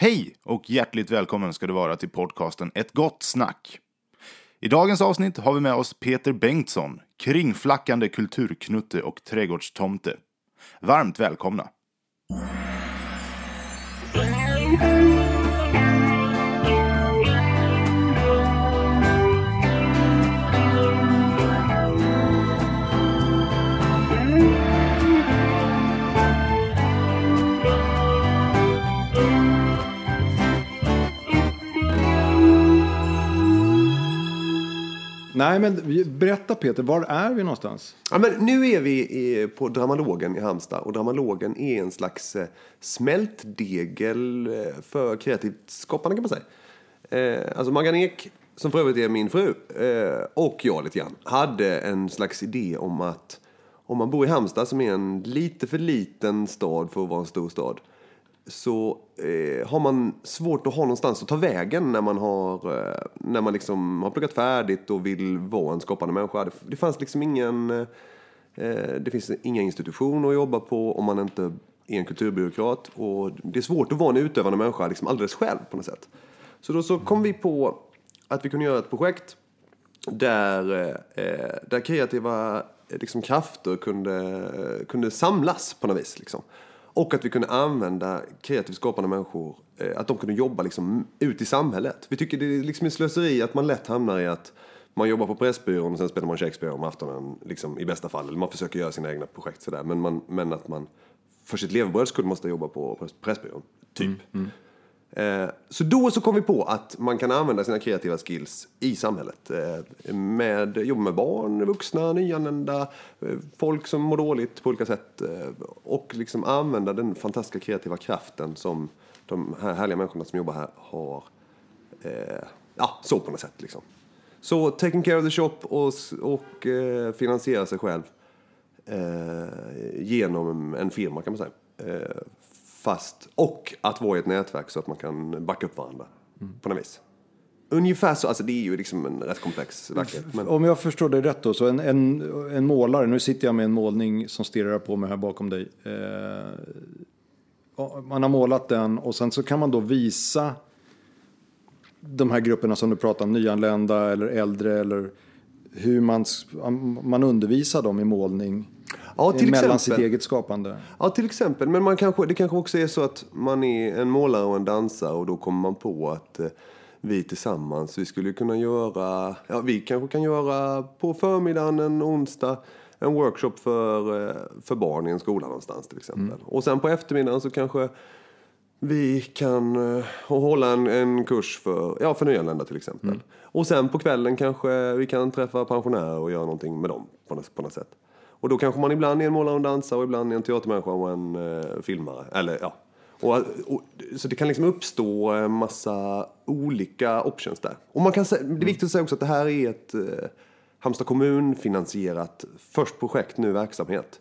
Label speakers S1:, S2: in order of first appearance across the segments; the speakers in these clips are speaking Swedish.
S1: Hej och hjärtligt välkommen ska du vara till podcasten Ett gott snack. I dagens avsnitt har vi med oss Peter Bengtsson, kringflackande kulturknutte och trädgårdstomte. Varmt välkomna!
S2: Nej, men berätta Peter, var är vi någonstans?
S3: Ja, men nu är vi på Dramalogen i Halmstad och Dramalogen är en slags eh, smältdegel eh, för kreativt skapande kan man säga. Eh, alltså Maggan Ek, som för övrigt är min fru, och jag lite grann, hade en slags idé om att om man bor i Halmstad som är en lite för liten stad för att vara en stor stad så eh, har man svårt att ha någonstans att ta vägen när man har, eh, när man liksom har pluggat färdigt och vill vara en skapande människa. Det, det fanns liksom ingen, eh, eh, det finns inga institutioner att jobba på om man inte är en kulturbyråkrat. Och det är svårt att vara en utövande människa liksom alldeles själv på något sätt. Så då så kom vi på att vi kunde göra ett projekt där, eh, eh där kreativa eh, liksom, krafter kunde, kunde samlas på något vis. Liksom. Och att vi kunde använda kreativt skapande människor, eh, att de kunde jobba liksom, ut i samhället. Vi tycker det är liksom en slöseri att man lätt hamnar i att man jobbar på Pressbyrån och sen spelar man Shakespeare om aftonen, liksom, i bästa fall. Eller man försöker göra sina egna projekt sådär. Men, man, men att man för sitt levebröd skulle måste jobba på Pressbyrån, typ. Eh, Eh, så då så kom vi på att man kan använda sina kreativa skills i samhället. Eh, med, jobba med barn, vuxna, nyanlända, eh, folk som mår dåligt på olika sätt. Och liksom använda den fantastiska kreativa kraften som de här härliga människorna som jobbar här har. Ja, så på något sätt liksom. Så taking care of the shop och, och finansiera sig själv genom en firma kan man säga. Fast, och att vara i ett nätverk så att man kan backa upp varandra på något vis. Ungefär så, alltså det är ju liksom en rätt komplex verklighet. Men,
S2: Om jag förstår det rätt då, så en, en, en målare, nu sitter jag med en målning som stirrar på mig här bakom dig. Eh, man har målat den och sen så kan man då visa de här grupperna som du pratar om, nyanlända eller äldre eller hur man, man undervisar dem i målning.
S3: Ja, till
S2: mellan
S3: exempel.
S2: sitt eget skapande.
S3: ja, till exempel. Men man kanske, det kanske också är så att man är en målare och en dansare och då kommer man på att eh, vi tillsammans, vi skulle kunna göra, ja vi kanske kan göra på förmiddagen en onsdag en workshop för, eh, för barn i en skola någonstans till exempel. Och sen på eftermiddagen så kanske vi kan eh, hålla en, en kurs för, ja, för nyanlända till exempel. Och sen på kvällen kanske vi kan träffa pensionärer och göra någonting med dem på något, på något sätt. Och då kanske man ibland är en målare och en dansare och ibland är en teatermänniska och en eh, filmare. Eller, ja. och, och, så det kan liksom uppstå en massa olika options där. Och man kan det är viktigt att säga också att det här är ett eh, Halmstad kommun finansierat först projekt, nu verksamhet.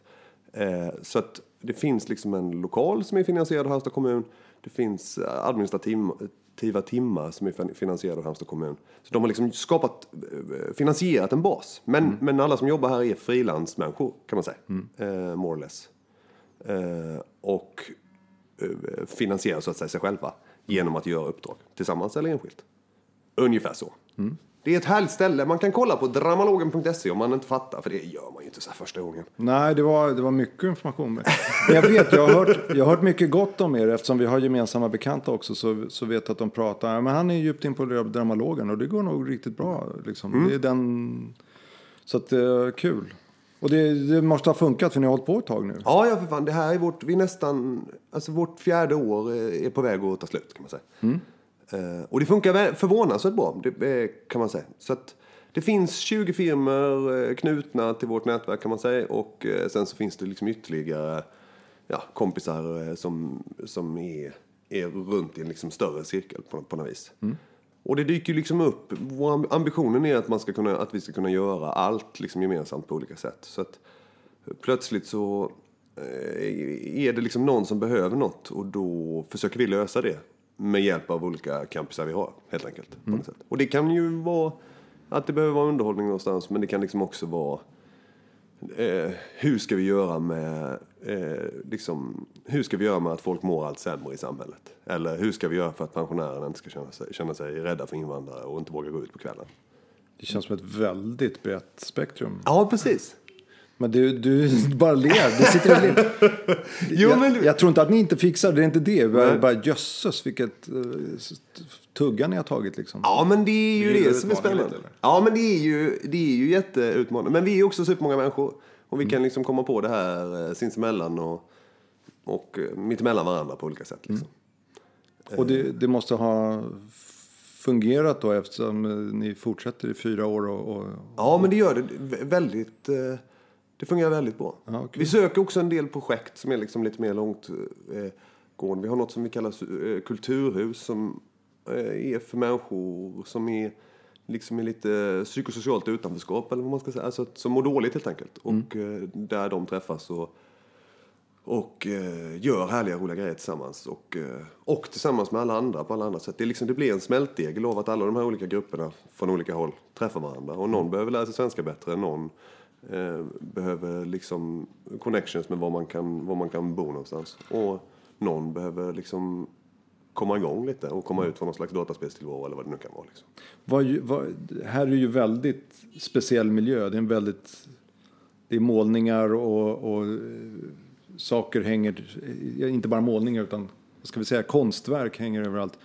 S3: Eh, så att det finns liksom en lokal som är finansierad av Halmstad kommun. Det finns eh, administrativ administrativa timmar som är fin- finansierade av Halmstad kommun. Så de har liksom skapat, eh, finansierat en bas. Men, men alla som jobbar här är frilansmänniskor kan man säga. Eh, more or less. Eh, och eh, finansierar så att säga sig själva genom att göra uppdrag tillsammans eller enskilt. Ungefär så. Det är ett härligt ställe. Man kan kolla på dramalogen.se om man inte fattar, för det gör man ju inte så första gången.
S2: Nej, det var, det var mycket information. Men jag vet, jag har, hört, jag har hört mycket gott om er eftersom vi har gemensamma bekanta också. Så, så vet jag att de pratar. Ja, Men han är djupt in på dramalogen och det går nog riktigt bra. Liksom. Det är den, så att det är kul. Och det, det måste ha funkat för ni har hållit på ett tag nu.
S3: Ja, ja för fan. Det här är vårt, vi är nästan, alltså vårt fjärde år eh, är på väg att ta slut kan man säga. Eh, och det funkar förvånansvärt bra, eh, kan man säga. Så det finns 20 firmor eh, knutna till vårt nätverk kan man säga. Och eh, sen så finns det liksom ytterligare ja, kompisar eh, som, som är, är runt i en liksom större cirkel på, på något vis. Och det dyker ju liksom upp, vår ambitionen är att, man ska kunna, att vi ska kunna göra allt liksom gemensamt på olika sätt. Så att plötsligt så eh, är det liksom någon som behöver något och då försöker vi lösa det med hjälp av olika campusar vi har helt enkelt. På något sätt. Och det kan ju vara att det behöver vara underhållning någonstans men det kan liksom också vara eh, hur ska vi göra med eh, liksom, hur ska vi göra med att folk mår allt sämre i samhället? Eller hur ska vi göra för att pensionärerna inte ska känna sig, känna sig rädda för invandrare och inte våga gå ut på kvällen?
S2: Det känns som ett väldigt brett spektrum.
S3: Ja, precis.
S2: Men du, du bara ler. Du sitter och ler.
S3: Jo,
S2: jag,
S3: men du-
S2: jag tror inte att ni inte fixar det. Är inte det. Jag
S3: Nej.
S2: bara jösses vilket uh, tugga ni har tagit liksom.
S3: Ja, men det är ju
S1: Det är
S3: det som är spännande.
S1: eller?
S3: ja, men det är ju, det är ju jätteutmanande. Men vi är också supermånga människor. Och vi kan liksom komma på det här eh, sinsemellan och, och eh, mittemellan varandra på olika sätt. Liksom.
S2: Och det, det måste ha fungerat då eftersom eh, ni fortsätter i fyra år och, och
S3: Ja, men det gör det vä- väldigt... eh, Det fungerar väldigt bra.
S2: Ja, okej.
S3: Vi söker också en del projekt som är liksom lite mer långtgående. Vi har något som vi kallar eh, kulturhus som eh, är för människor som är liksom i lite psykosocialt utanförskap eller vad man ska säga. Alltså som mår dåligt helt enkelt. Och eh, där de träffas och, och eh, gör härliga roliga grejer tillsammans. Och, eh, och tillsammans med alla andra på alla andra sätt. Det, är liksom, det blir en smältdegel av att alla de här olika grupperna från olika håll träffar varandra. Och någon behöver lära sig svenska bättre än någon eh, behöver liksom connections med var man, kan, var man kan bo någonstans. Och någon behöver liksom komma igång lite och komma ut från någon slags dataspelstillvaro eller vad det nu kan vara. Liksom.
S2: Var, ju- vad, här är ju väldigt speciell miljö. Det är en väldigt... Det är målningar och, och eh, saker hänger... Eh, inte bara målningar utan vad ska vi säga, konstverk hänger överallt.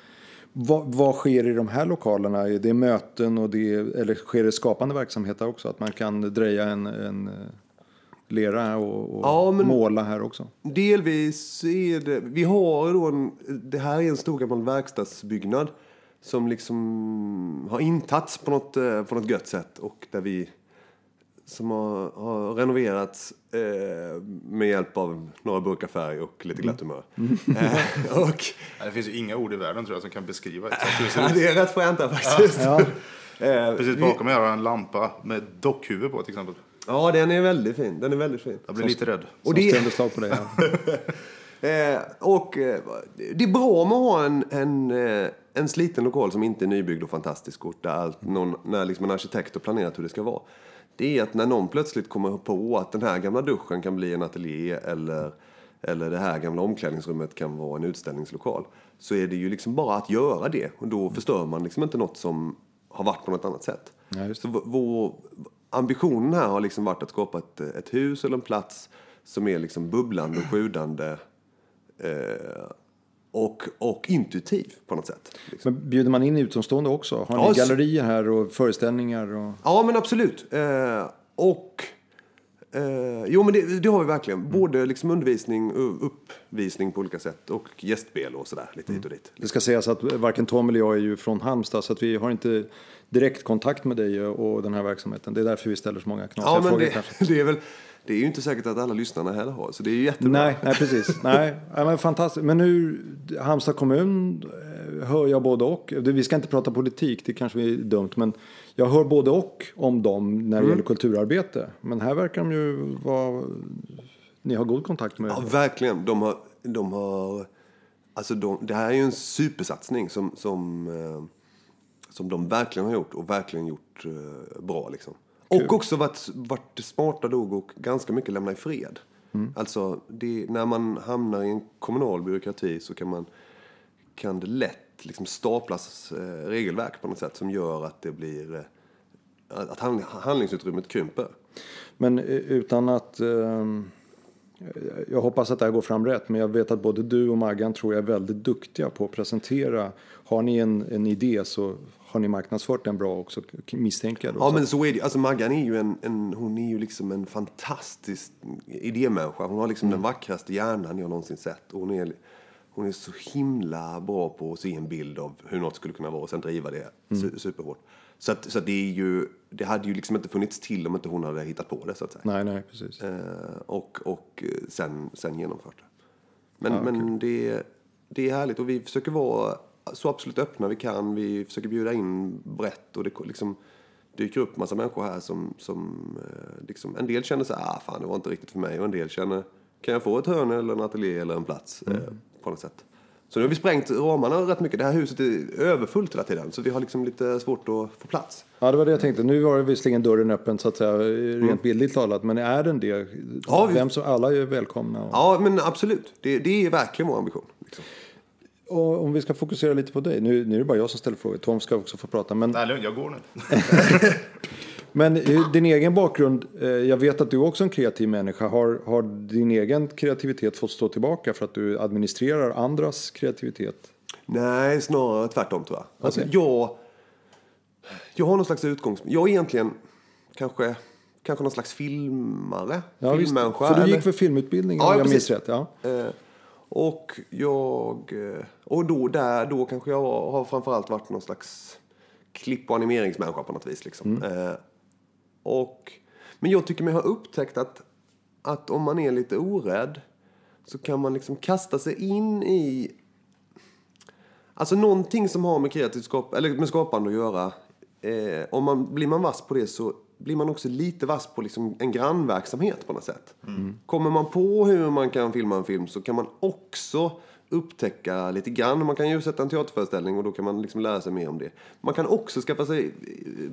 S2: Vad, vad sker i de här lokalerna? Är det möten och det, eller sker det skapande verksamhet där också? Att man kan dreja en, en eh, lera och, och
S3: Ja,
S2: måla här också?
S3: Delvis är det... Vi har då en... Det här är en stor gammal verkstadsbyggnad som liksom har intagits på något, eh, på något gött sätt och där vi som har, har renoverats eh, med hjälp av några burkar färg och lite glatt humör. Eh, och
S1: Det finns ju inga ord i världen tror jag som kan beskriva exakt hur det ser
S3: ja,
S1: ut.
S3: det är rätt fränt här faktiskt.
S2: Ja.
S3: Eh,
S1: Precis bakom mig har jag en lampa med dockhuvud på till exempel.
S3: Ja, den är väldigt fin. Den är väldigt fin.
S1: Jag blir lite rädd.
S3: Och det-
S2: det... slag på. Ja.
S3: Eh, och eh, det är bra med att ha en, en, eh, en sliten lokal som inte är nybyggd och fantastisk och där allt, någon, när liksom en arkitekt har planerat hur det ska vara. Det är att när någon plötsligt kommer på att den här gamla duschen kan bli en ateljé eller, eller det här gamla omklädningsrummet kan vara en utställningslokal. Så är det ju liksom bara att göra det och då förstör man liksom inte något som har varit på något annat sätt.
S2: Ja,
S3: Så vår ambitionen här har liksom varit att skapa ett, ett hus eller en plats som är liksom bubblande och sjudande eh, och, och intuitiv på något sätt. Liksom.
S2: Men bjuder man in utomstående också? Har ni
S3: Ja,
S2: gallerier här och föreställningar? Och...
S3: Ja, men absolut. Eh, och eh, jo, men det, det har vi verkligen. Både liksom undervisning och uppvisning på olika sätt och gästspel och sådär lite hit och dit.
S2: Det ska sägas att varken Tom eller jag är ju från Halmstad så att vi har inte direkt kontakt med dig och den här verksamheten. Det är därför vi ställer så många knasiga
S3: Ja, men
S2: frågor
S3: det, det är väl det är ju inte säkert att alla lyssnarna heller har, så det är ju jättebra.
S2: Nej, nej precis. Nej, men fantastiskt. Men nu, Halmstad kommun hör jag både och. Vi ska inte prata politik, det kanske är dumt. Men jag hör både och om dem när det
S3: Mm.
S2: gäller kulturarbete. Men här verkar de ju vara... Ni har god kontakt med...
S3: Ja, verkligen. De har, de har, alltså de, det här är ju en supersatsning som, som, eh, som de verkligen har gjort och verkligen gjort eh, bra. Liksom. Och också varit, varit smarta nog och ganska mycket lämna i fred. Alltså, det, när man hamnar i en kommunal byråkrati så kan, man, kan det lätt liksom staplas eh, regelverk på något sätt som gör att det blir eh, att hand, handlingsutrymmet krymper.
S2: Men eh, utan att... jag hoppas att det här går fram rätt, men jag vet att både du och Maggan tror jag är väldigt duktiga på att presentera. Har ni en, en idé så har ni marknadsfört den bra också, misstänker jag. Då.
S3: Ja men så är det Alltså Maggan är ju en, en, hon är ju liksom en fantastisk idémänniska. Hon har liksom den vackraste hjärnan jag någonsin sett. Och hon är, hon är så himla bra på att se en bild av hur något skulle kunna vara och sen driva det su- superhårt. Så, att, så att det är ju, det hade ju liksom inte funnits till om inte hon hade hittat på det så att säga.
S2: Nej, nej, precis.
S3: Eh, och och eh, sen, sen genomfört det. Men, men det, det är härligt och vi försöker vara så absolut öppna vi kan. Vi försöker bjuda in brett och det liksom dyker upp massa människor här som, som eh, liksom, en del känner så här, ah, fan det var inte riktigt för mig och en del känner, kan jag få ett hörn eller en ateljé eller en plats eh, på något sätt. Så nu har vi sprängt ramarna rätt mycket. Det här huset är överfullt hela tiden. Så vi har liksom lite svårt att få plats.
S2: Ja, det var det jag tänkte. Nu var det visserligen dörren öppen så att säga, rent bildligt talat. Men är den det?
S3: Ja, vi-
S2: Vem som, alla är välkomna. Och,
S3: Ja, men absolut. Det, det är verkligen vår ambition. Liksom.
S2: och om vi ska fokusera lite på dig. Nu, nu är det bara jag som ställer frågor. Tom ska också få prata. Men,
S1: Nej, lugn, jag går nu.
S2: men eh, din egen bakgrund. eh, Jag vet att du också är en kreativ människa. Har, har din egen kreativitet fått stå tillbaka för att du administrerar andras kreativitet?
S3: Nej, snarare tvärtom tror jag. Alltså,
S2: Okej.
S3: jag, jag har någon slags utgångspunkt. Jag är egentligen kanske, kanske någon slags filmare.
S2: Ja,
S3: filmmänniska.
S2: För du
S3: eller-
S2: gick för filmutbildning
S3: Ja,
S2: om jag minns
S3: precis.
S2: rätt. Ja.
S3: Eh, och jag... Och då, där, då kanske jag har framförallt varit någon slags klipp och animeringsmänniska på något vis. Liksom. Eh, och, men jag tycker mig ha upptäckt att, att om man är lite orädd så kan man liksom kasta sig in i... Alltså någonting som har med kreativt skap, eller med skapande att göra. Eh, om man, blir man vass på det så blir man också lite vass på liksom en grannverksamhet på något sätt. Kommer man på hur man kan filma en film så kan man också upptäcka lite grann. Man kan ju sätta en teaterföreställning och då kan man liksom lära sig mer om det. Man kan också skaffa sig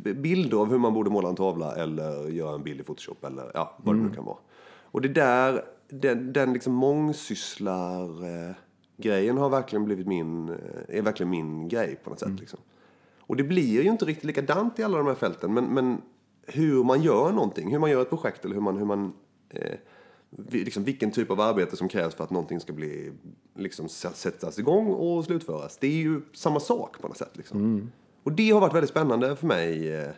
S3: eh, bilder av hur man borde måla en tavla eller göra en bild i Photoshop eller ja, vad det nu kan vara. Och det där, den, den liksom mångsysslar eh, grejen har verkligen blivit min, eh, är verkligen min grej på något sätt. Liksom. Och det blir ju inte riktigt likadant i alla de här fälten, men, men hur man gör någonting, hur man gör ett projekt eller hur man, hur man eh, liksom vilken typ av arbete som krävs för att någonting ska bli, liksom, sättas igång och slutföras. Det är ju samma sak på något sätt. Liksom. Och det har varit väldigt spännande för mig. eh,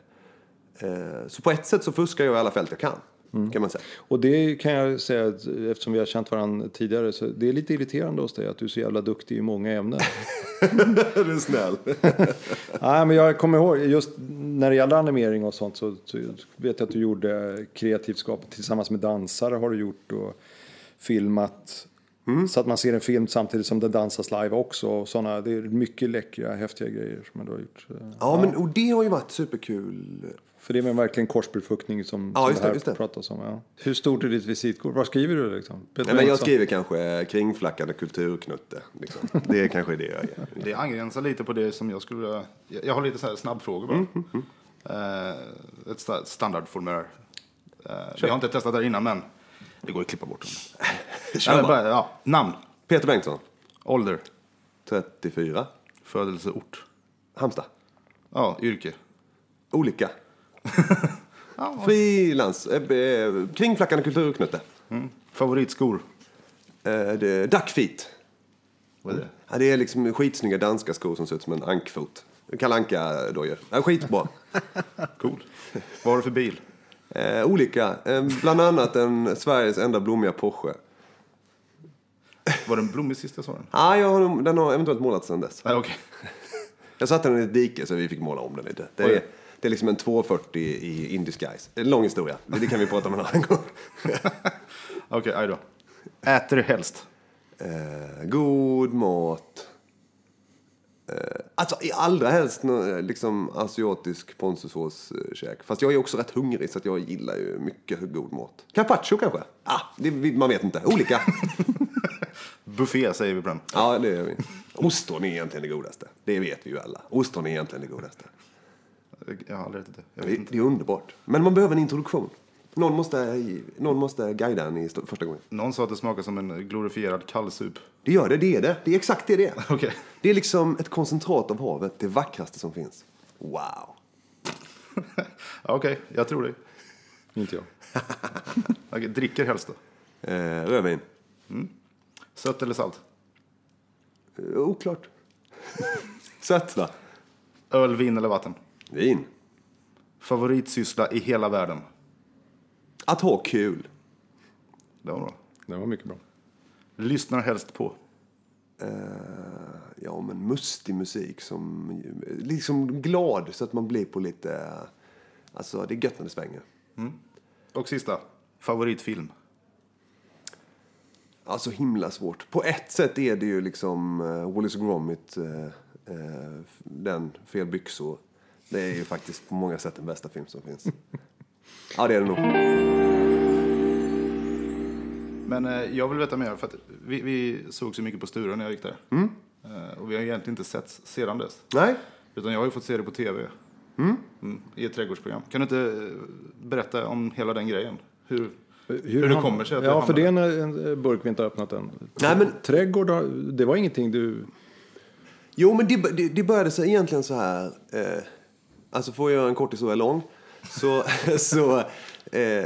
S3: Eh, så på ett sätt så fuskar jag i alla fält jag kan, kan man säga.
S2: Och det kan jag säga, eftersom vi har känt varandra tidigare, så det är lite irriterande hos dig att du är så jävla duktig i många ämnen.
S3: du är snäll.
S2: Nej, men jag kommer ihåg, just när det gäller animering och sånt så, så vet jag att du gjorde kreativt skap tillsammans med dansare har du gjort och filmat. Så att man ser en film samtidigt som det dansas live också. Och såna, det är mycket läckra, häftiga grejer som du har gjort.
S3: Ja, men och det har ju varit superkul.
S2: För det är väl verkligen korsbefruktning som,
S3: Ja,
S2: som
S3: just
S2: det
S3: det,
S2: här
S3: det.
S2: pratas om. Ja. Hur stort är ditt visitkort? Vad skriver du liksom? Peter
S3: Nej, men jag skriver kanske kringflackande kulturknutte. Liksom. Det är kanske det jag gör.
S1: Det angränsar lite på det som jag skulle vilja... Jag jag har lite så här snabbfrågor bara.
S3: Mm,
S1: Eh, ett sta- standardformulär. Eh, vi har inte testat det här innan, men det går att klippa bort.
S3: Kör bara,
S1: ja, namn,
S3: Peter Bengtsson,
S1: ålder,
S3: 34.
S1: födelseort,
S3: Halmstad.
S1: ja, yrke.
S3: Olika. Frilans. Eh, eh, kringflackande kulturknutte.
S1: Favoritskor,
S3: Eh, det är Duckfeet.
S1: vad är det?
S3: Ja, det är liksom skitsnygga danska skor som ser ut som en ankfot. Kalle Anka-dojor. Ja, skitbra.
S1: Cool. Vad har du för bil?
S3: Eh, olika. Eh, bland annat en Sveriges enda blommiga Porsche.
S1: Var den blommig sist jag såg den?
S3: Ah, jag har, den har eventuellt målats sedan dess.
S1: Nej, okej.
S3: Jag satte den i ett dike så vi fick måla om den lite. Det
S1: Oj.
S3: Det är liksom en 240 i in disguise. En lång historia. Det kan vi prata om en annan gång.
S1: Okej, aj då. Äter du helst?
S3: Eh, god mat. Eh, alltså allra helst nå- liksom asiatisk ponsusåskäk. Fast jag är också rätt hungrig så jag gillar ju mycket god mat. Carpaccio kanske? Ah, det, man vet inte. Olika.
S1: Buffé säger vi den.
S3: ja, det gör vi. Ostron är egentligen det godaste. Det vet vi ju alla. Ostron är egentligen det godaste.
S1: Jag har aldrig ätit det. Jag vet
S3: Det,
S1: inte.
S3: det är underbart. Men man behöver en introduktion. Någon måste, någon måste guida en i st- första gången.
S1: Någon sa att det smakar som en glorifierad kallsup.
S3: Det gör det, det är det. Det är exakt det det är.
S1: Okej.
S3: Det är liksom ett koncentrat av havet, det vackraste som finns. Wow.
S1: Okej, jag tror det.
S2: Inte jag.
S1: Okej, dricker helst då?
S3: Eh, rödvin.
S1: Sött eller salt?
S3: Eh, oklart. Sött va?
S1: Öl, vin eller vatten?
S3: Vin.
S1: Favoritsyssla i hela världen?
S3: Att ha kul.
S1: Det var bra.
S2: Det var mycket bra.
S1: Lyssnar helst på?
S3: Eh, ja, men mustig musik som... Liksom glad så att man blir på lite... Alltså, det är gött när det svänger.
S1: Och sista, favoritfilm?
S3: Alltså himla svårt. På ett sätt är det ju liksom uh, Wallace Gromit, eh, eh, den fel byxor. Det är ju faktiskt på många sätt den bästa film som finns. ja, det är det nog.
S1: Men eh, jag vill veta mer, för att vi, vi såg så mycket på Stura när jag gick där. Eh, Och vi har egentligen inte sett sedan dess.
S3: Nej,
S1: Utan jag har ju fått se det på tv. Mm, I ett trädgårdsprogram. Kan du inte eh, berätta om hela den grejen? Hur, hur det
S2: han-
S1: kommer sig att
S2: Ja,
S1: det
S2: för det är en, en burk vi inte har öppnat än.
S3: Nej, men-
S2: Trädgård, det var ingenting du...
S3: Jo, men det, det, det började sig egentligen så här. Eh, alltså, får jag göra en kort historia lång. Så, så eh,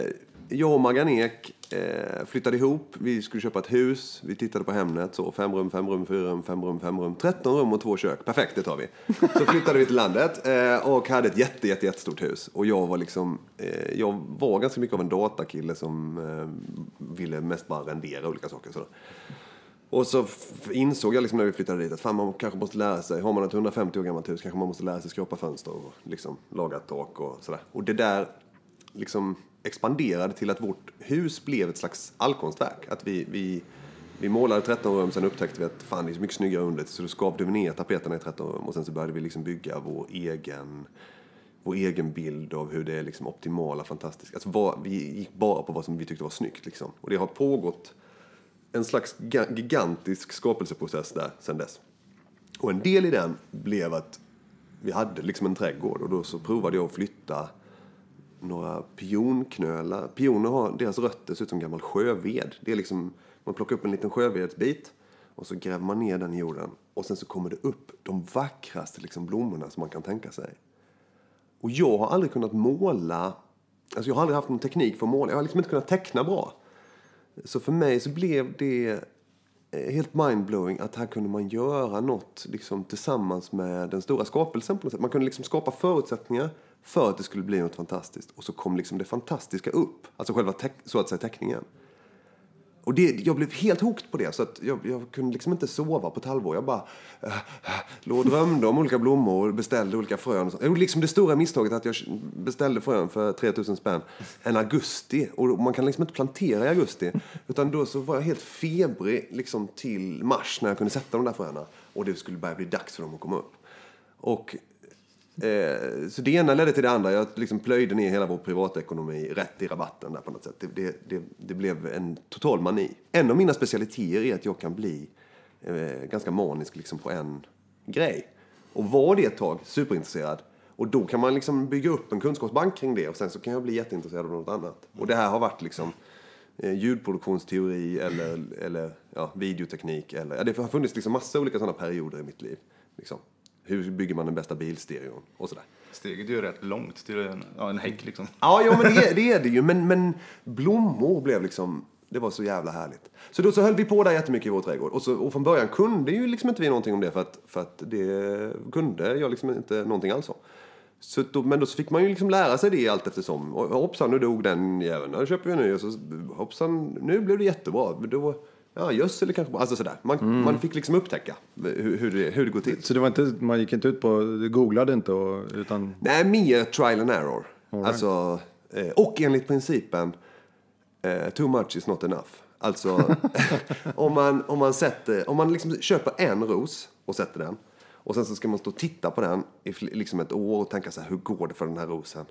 S3: jag och Maggan Ek eh, flyttade ihop. Vi skulle köpa ett hus. Vi tittade på Hemnet. Så, fem rum, fem rum, fyra rum, fem rum, fem rum. 13 rum och två kök. Perfekt, det tar vi. Så flyttade vi till landet eh, och hade ett jätte, jätte, jättestort hus. Och jag var liksom, eh, jag var ganska mycket av en datakille som eh, ville mest bara rendera olika saker. Sådär. Och så insåg jag liksom när vi flyttade dit att fan man kanske måste lära sig, har man ett 150 år gammalt hus kanske man måste lära sig skrapa fönster och liksom laga tak och sådär. Och det där liksom expanderade till att vårt hus blev ett slags allkonstverk. Att vi, vi, vi målade 13 rum, sen upptäckte vi att fan det är så mycket snyggare under så då skavde vi ner tapeterna i 13 rum och sen så började vi liksom bygga vår egen vår egen bild av hur det är liksom optimala, fantastiska. Alltså vad, vi gick bara på vad som vi tyckte var snyggt. Liksom. Och det har pågått en slags gigantisk skapelseprocess där sen dess. Och en del i den blev att vi hade liksom en trädgård och då så provade jag att flytta några pionknölar. Pioner har, deras rötter ser ut som gammal sjöved. Det är liksom, man plockar upp en liten sjövedsbit och så gräver man ner den i jorden. Och sen så kommer det upp de vackraste liksom blommorna som man kan tänka sig. Och jag har aldrig kunnat måla, alltså jag har aldrig haft någon teknik för att måla. Jag har liksom inte kunnat teckna bra. Så för mig så blev det eh, helt mindblowing att här kunde man göra något liksom, tillsammans med den stora skapelsen på något sätt. Man kunde liksom skapa förutsättningar för att det skulle bli något fantastiskt. Och så kom liksom det fantastiska upp, alltså själva så att säga teckningen. Och det, jag blev helt hooked på det, så att jag, jag kunde liksom inte sova på ett halvår. Jag bara äh, äh, låg och drömde om olika blommor och beställde olika frön. Och så. Liksom det stora misstaget att jag beställde frön för 3000 spänn en augusti. Och man kan liksom inte plantera i augusti. Utan då så var jag helt febrig liksom till mars när jag kunde sätta de där fröna. Och det skulle börja bli dags för dem att komma upp. Och Eh, så det ena ledde till det andra. Jag liksom plöjde ner hela vår privatekonomi rätt i rabatten där på något sätt. Det, det, det, det blev en total mani. En av mina specialiteter är att jag kan bli eh, ganska manisk liksom på en grej. Och var det ett tag superintresserad. Och då kan man liksom bygga upp en kunskapsbank kring det och sen så kan jag bli jätteintresserad av något annat. Och det här har varit liksom eh, ljudproduktionsteori eller, eller ja, videoteknik. Eller, ja, det har funnits liksom massa olika sådana perioder i mitt liv. Liksom. Hur bygger man den bästa bilstereon och sådär.
S1: Steget är ju rätt långt till en, ja, en häck liksom.
S3: Ja, ja men det det är det ju. Men, men blommor blev liksom, det var så jävla härligt. Så då så höll vi på där jättemycket i vår trädgård. Och, så, och från början kunde ju liksom inte vi någonting om det för att, för att det kunde jag liksom inte någonting alls om. Så då, men då så fick man ju liksom lära sig det allt eftersom. Och hoppsan, nu dog den jäveln. Nu köper vi ny. Och så hoppsan, nu blev det jättebra. Då, ja, gödsel kanske. Alltså sådär. Man, man fick liksom upptäcka hur, hur, det, hur det går till.
S2: Så det var inte, man gick inte ut på, du googlade inte och, utan...
S3: Nej, mer trial and error. Alltså, eh, och enligt principen eh, too much is not enough. Alltså, om man, om man, sätter, om man liksom köper en ros och sätter den och sen så ska man stå och titta på den i liksom ett år och tänka så här, hur går det för den här rosen?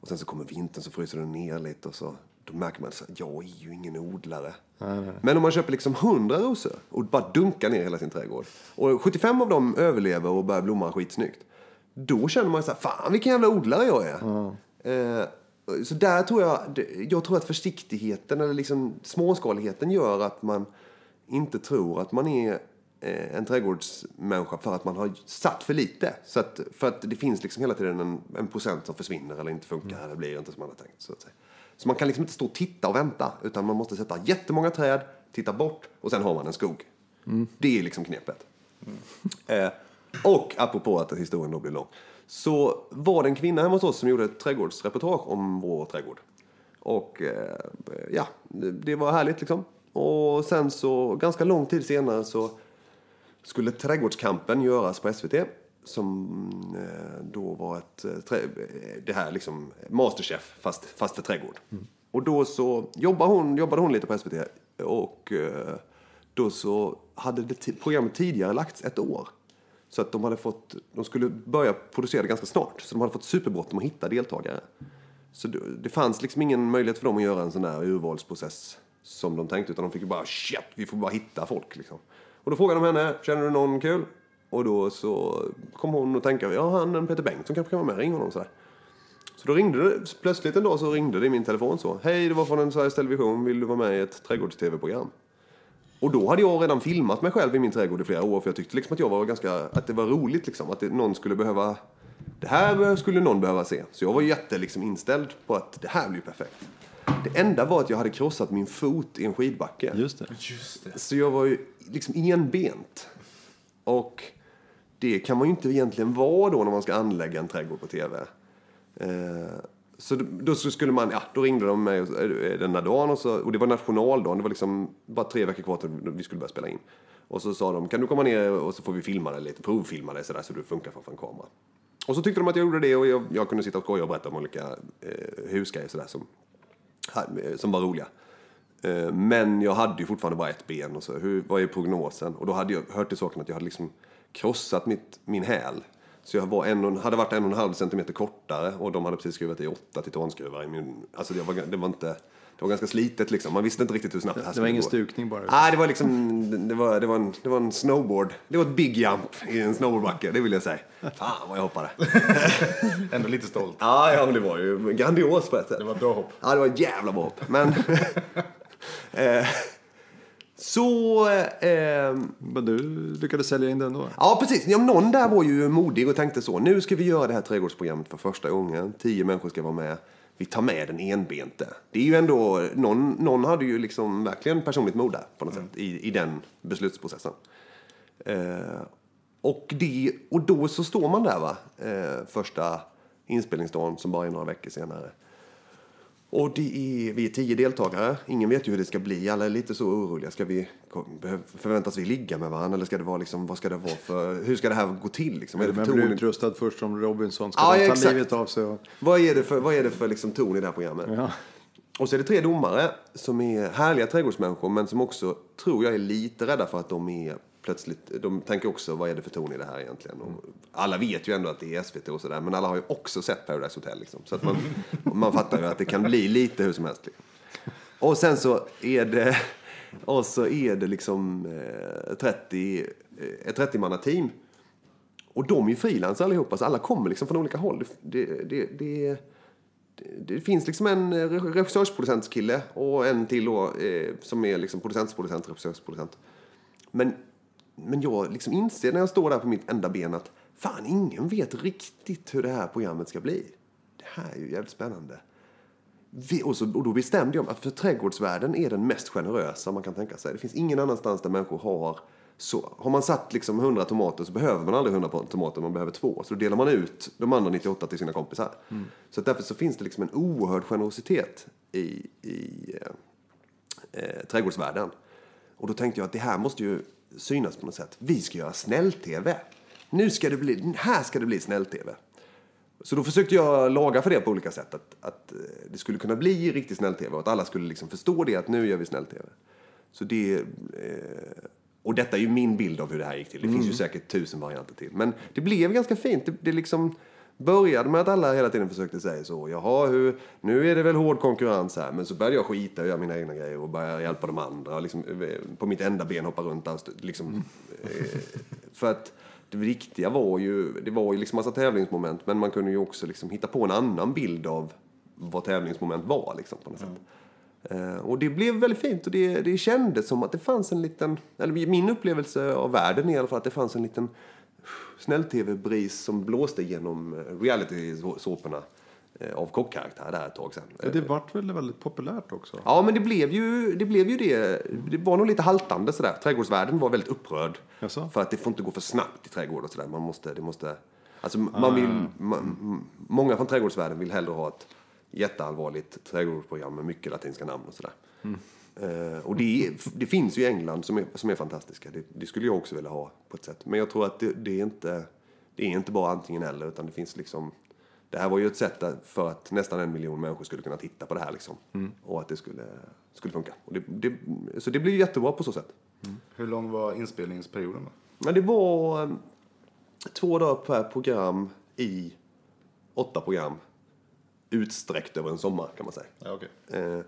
S3: Och sen så kommer vintern så fryser den ner lite och så då märker man att jag är ju ingen odlare. Men om man köper liksom 100 rosor och bara dunkar ner hela sin trädgård och 75 av dem överlever och börjar blomma skitsnyggt. Då känner man så här, fan vilken jävla odlare jag är. Eh, så där tror jag, jag tror att försiktigheten eller liksom småskaligheten gör att man inte tror att man är eh, en trädgårdsmänniska för att man har satt för lite. Så att, för att det finns liksom hela tiden en, en procent som försvinner eller inte funkar eller blir inte som man har tänkt. Så, att säga. Så man kan liksom inte stå och titta och vänta utan man måste sätta jättemånga träd, titta bort och sen har man en skog. Det är liksom knepet. Eh, och apropå att historien då blir lång. Så var det en kvinna hemma hos oss som gjorde ett trädgårdsreportage om vår trädgård. Och eh, ja, det, det var härligt liksom. Och sen så, ganska lång tid senare så skulle Trädgårdskampen göras på SVT. Som eh, då var ett, eh, eh, det här liksom Masterchef fast, fast för trädgård. Och då så jobbade hon, jobbade hon lite på SVT. Och då så hade det programmet tidigare lagts ett år. Så att de hade fått, de skulle börja producera det ganska snart. Så de hade fått superbråttom att hitta deltagare. Så det, det fanns liksom ingen möjlighet för dem att göra en sån där urvalsprocess som de tänkte. Utan de fick ju bara, shit, vi får bara hitta folk liksom. Och då frågade de henne, känner du någon kul? Och då så kom hon att tänka, ja han Peter Bengtsson kanske kan vara med, ring honom sådär. Så då ringde det, plötsligt en dag så ringde det i min telefon så. Hej, det var från en Sveriges Television, vill du vara med i ett trädgårds-tv-program? Och då hade jag redan filmat mig själv i min trädgård i flera år för jag tyckte liksom att jag var ganska, att det var roligt liksom, att det, någon skulle behöva, det här skulle någon behöva se. Så jag var jätte liksom inställd på att det här blir perfekt. Det enda var att jag hade krossat min fot i en skidbacke.
S2: Just det.
S1: Just det.
S3: Så jag var ju liksom enbent. Och det kan man ju inte egentligen vara då när man ska anlägga en trädgård på tv. Eh, så då, då så skulle man, ja, då ringde de mig den där dagen och, så, och det var nationaldagen, det var liksom bara tre veckor kvar till vi skulle börja spela in. Och så sa de, kan du komma ner och så får vi filma det lite, provfilma det sådär så du funkar framför en kamera. Och så tyckte de att jag gjorde det och jag, jag kunde sitta och skoja och berätta om olika eh, husgrejer sådär som, eh, som var roliga. Eh, Men jag hade ju fortfarande bara ett ben och så, hur, vad är prognosen? Och då hade jag hört till saken att jag hade liksom krossat mitt, min häl. Så jag var en hade varit en och en halv centimeter kortare och de hade precis skruvat i åtta titanskruvar i min, alltså det var, det var inte, det var ganska slitet liksom. Man visste inte riktigt hur snabbt det här
S2: Det var
S3: skulle
S2: ingen
S3: gå.
S2: stukning bara.
S3: Nej, det var liksom, det var, det var, en, det var en snowboard. Det var ett big jump i en snowboardbacke, det vill jag säga. Fan vad jag hoppade.
S1: Ändå lite stolt.
S3: Ja, ja, men det var ju grandios på ett sätt.
S1: Det var ett bra hopp.
S3: Ja, det var ett jävla bra hopp. Men... eh, så... Eh,
S2: Men du lyckades sälja in den då?
S3: ja, precis. Ja, någon där var ju modig och tänkte så. Nu ska vi göra det här trädgårdsprogrammet för första gången. Tio människor ska vara med. Vi tar med den enbente. Det är ju ändå... Någon, någon hade ju liksom verkligen personligt mod där på något sätt i, i den beslutsprocessen. Eh, och, det, och då så står man där va, eh, första inspelningsdagen som bara är några veckor senare. Och det är, vi är tio deltagare. Ingen vet ju hur det ska bli. Alla är lite så oroliga. Ska vi, förväntas vi ligga med varandra? Eller ska det vara liksom, vad ska det vara för, hur ska det här gå till? Liksom? Är det för ton,
S2: blir utrustad först som Robinson ska
S3: Ja,
S2: ta
S3: exakt.
S2: livet av sig. Och...
S3: vad är det för, vad är det för liksom ton i det här programmet?
S2: Ja.
S3: Och så är det tre domare som är härliga trädgårdsmänniskor men som också, tror jag, är lite rädda för att de är plötsligt, de tänker också vad är det för ton i det här egentligen? Och alla vet ju ändå att det är SVT och sådär men alla har ju också sett Paradise Hotel liksom. Så att man, man fattar ju att det kan bli lite hur som helst. Och sen så är det, och så är det liksom eh, 30, eh, ett 30-mannateam. Och de är ju frilans allihopa, så alla kommer liksom från olika håll. Det, det, det, det, det finns liksom en eh, regissörsproducentskille och en till då, eh, som är liksom producentsproducent, regissörsproducent. Men, men jag liksom inser när jag står där på mitt enda ben att fan, ingen vet riktigt hur det här programmet ska bli. Det här är ju jävligt spännande. Vi, och, så, och då bestämde jag mig att för trädgårdsvärlden är den mest generösa man kan tänka sig. Det finns ingen annanstans där människor har så. Har man satt liksom 100 tomater så behöver man aldrig 100 tomater, man behöver två. Så då delar man ut de andra 98 till sina kompisar. Så att därför så finns det liksom en oerhörd generositet i, i eh, eh, trädgårdsvärlden. Och då tänkte jag att det här måste ju synas på något sätt. Vi ska göra snäll-tv. Nu ska det bli, här ska det bli snäll-tv. Så då försökte jag laga för det på olika sätt. Att, att eh, det skulle kunna bli riktigt snäll-tv och att alla skulle liksom förstå det att nu gör vi snäll-tv. Så det... Eh, och detta är ju min bild av hur det här gick till. Det finns ju säkert tusen varianter till. Men det blev ganska fint. Det, det liksom började med att alla hela tiden försökte säga så. Jaha, hur, nu är det väl hård konkurrens här. Men så började jag skita och göra mina egna grejer och börja hjälpa de andra. Och liksom, eh, på mitt enda ben hoppa runt. där, Liksom, eh, för att det viktiga var ju, det var ju liksom massa tävlingsmoment. Men man kunde ju också liksom hitta på en annan bild av vad tävlingsmoment var. Liksom, på något sätt. Eh, och det blev väldigt fint och det, det kändes som att det fanns en liten, eller min upplevelse av världen är i alla fall att det fanns en liten snäll-tv-bris som blåste genom reality-såporna eh, av kockkaraktär där ett tag sedan.
S2: Ja, det vart väl väldigt populärt också?
S3: Ja, men det blev ju det. Blev ju det. det var nog lite haltande sådär. Trädgårdsvärlden var väldigt upprörd.
S2: Jaså?
S3: För att det får inte gå för snabbt i trädgård och sådär. Man måste, det måste, alltså man vill, man, många från trädgårdsvärlden vill hellre ha ett jätteallvarligt trädgårdsprogram med mycket latinska namn och sådär. Eh, och det, är- det finns ju i England som är, som är fantastiska. Det, det skulle jag också vilja ha på ett sätt. Men jag tror att det, det är inte, det är inte bara antingen eller utan det finns liksom det här var ju ett sätt för att nästan en miljon människor skulle kunna titta på det här liksom. Och att det skulle, skulle funka. Så det blir ju jättebra på så sätt.
S1: Hur lång var inspelningsperioden då?
S3: Men det var eh, två dagar per program i åtta program. Utsträckt över en sommar kan man säga.
S1: Ja, okej.
S3: Eh,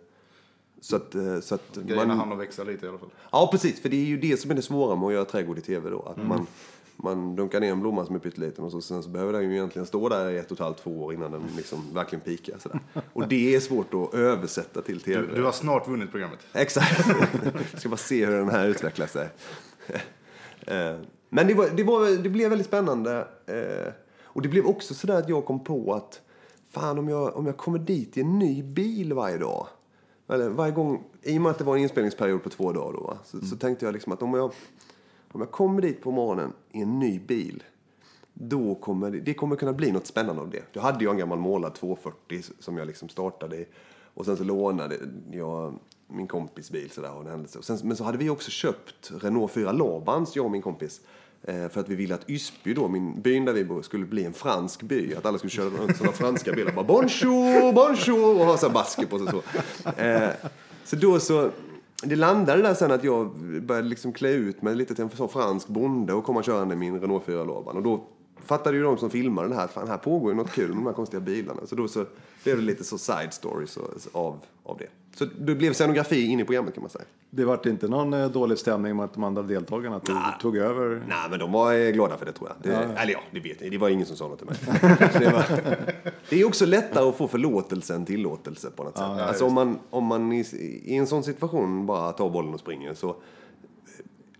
S3: Så att, eh, så att
S1: Grejerna hann att växa lite i alla fall.
S3: Ja, precis. För det är ju det som är det svåra med att göra trädgård i tv då. Att man, man dunkar ner en blomma som är pytteliten och så, sen så behöver den ju egentligen stå där i ett och ett halvt, två år innan den liksom verkligen pikar. Sådär. Och det är svårt att översätta till tv.
S1: Du, du har snart vunnit programmet.
S3: Exakt. Jag ska bara se hur den här utvecklar sig. Eh, Men det, var, det, var, det blev väldigt spännande. Eh, Och det blev också sådär att jag kom på att fan om jag, om jag kommer dit i en ny bil varje dag. Eller varje gång, i och med att det var en inspelningsperiod på två dagar då, så, så tänkte jag liksom att om jag, om jag kommer dit på morgonen i en ny bil då kommer det, det kommer kunna bli något spännande av det. Jag hade ju en gammal målad 240 som jag liksom startade i. Och sen så lånade jag min kompis bil sådär av en händelse. Sen, men så hade vi också köpt Renault 4 Labans, jag och min kompis. Eh, för att vi ville att Ysby då, min byn där vi bor, skulle bli en fransk by. Att alla skulle köra runt sådana franska bilar. Bara bonjour, bonjour och ha så basker på sig så. Eh, så då så, det landade där sen att jag började liksom klä ut mig lite till en sån fransk bonde och komma körande i min Renault 4 Laban. Och då fattade ju de som filmade det här att fan, här pågår ju något kul med de här konstiga bilarna. Så då så blev det lite så side stories av, av det. Så det blev scenografi in i programmet kan man säga.
S2: Det vart inte någon eh, dålig stämning med de andra deltagarna? Att du tog över?
S3: Nej, men de var eh, glada för det tror jag. Det, Eller ja, det vet jag. Det var ingen som sa något till mig. det, var, det är också lättare att få förlåtelse än tillåtelse på något sätt. alltså om man, om man i, i en sån situation bara tar bollen och springer så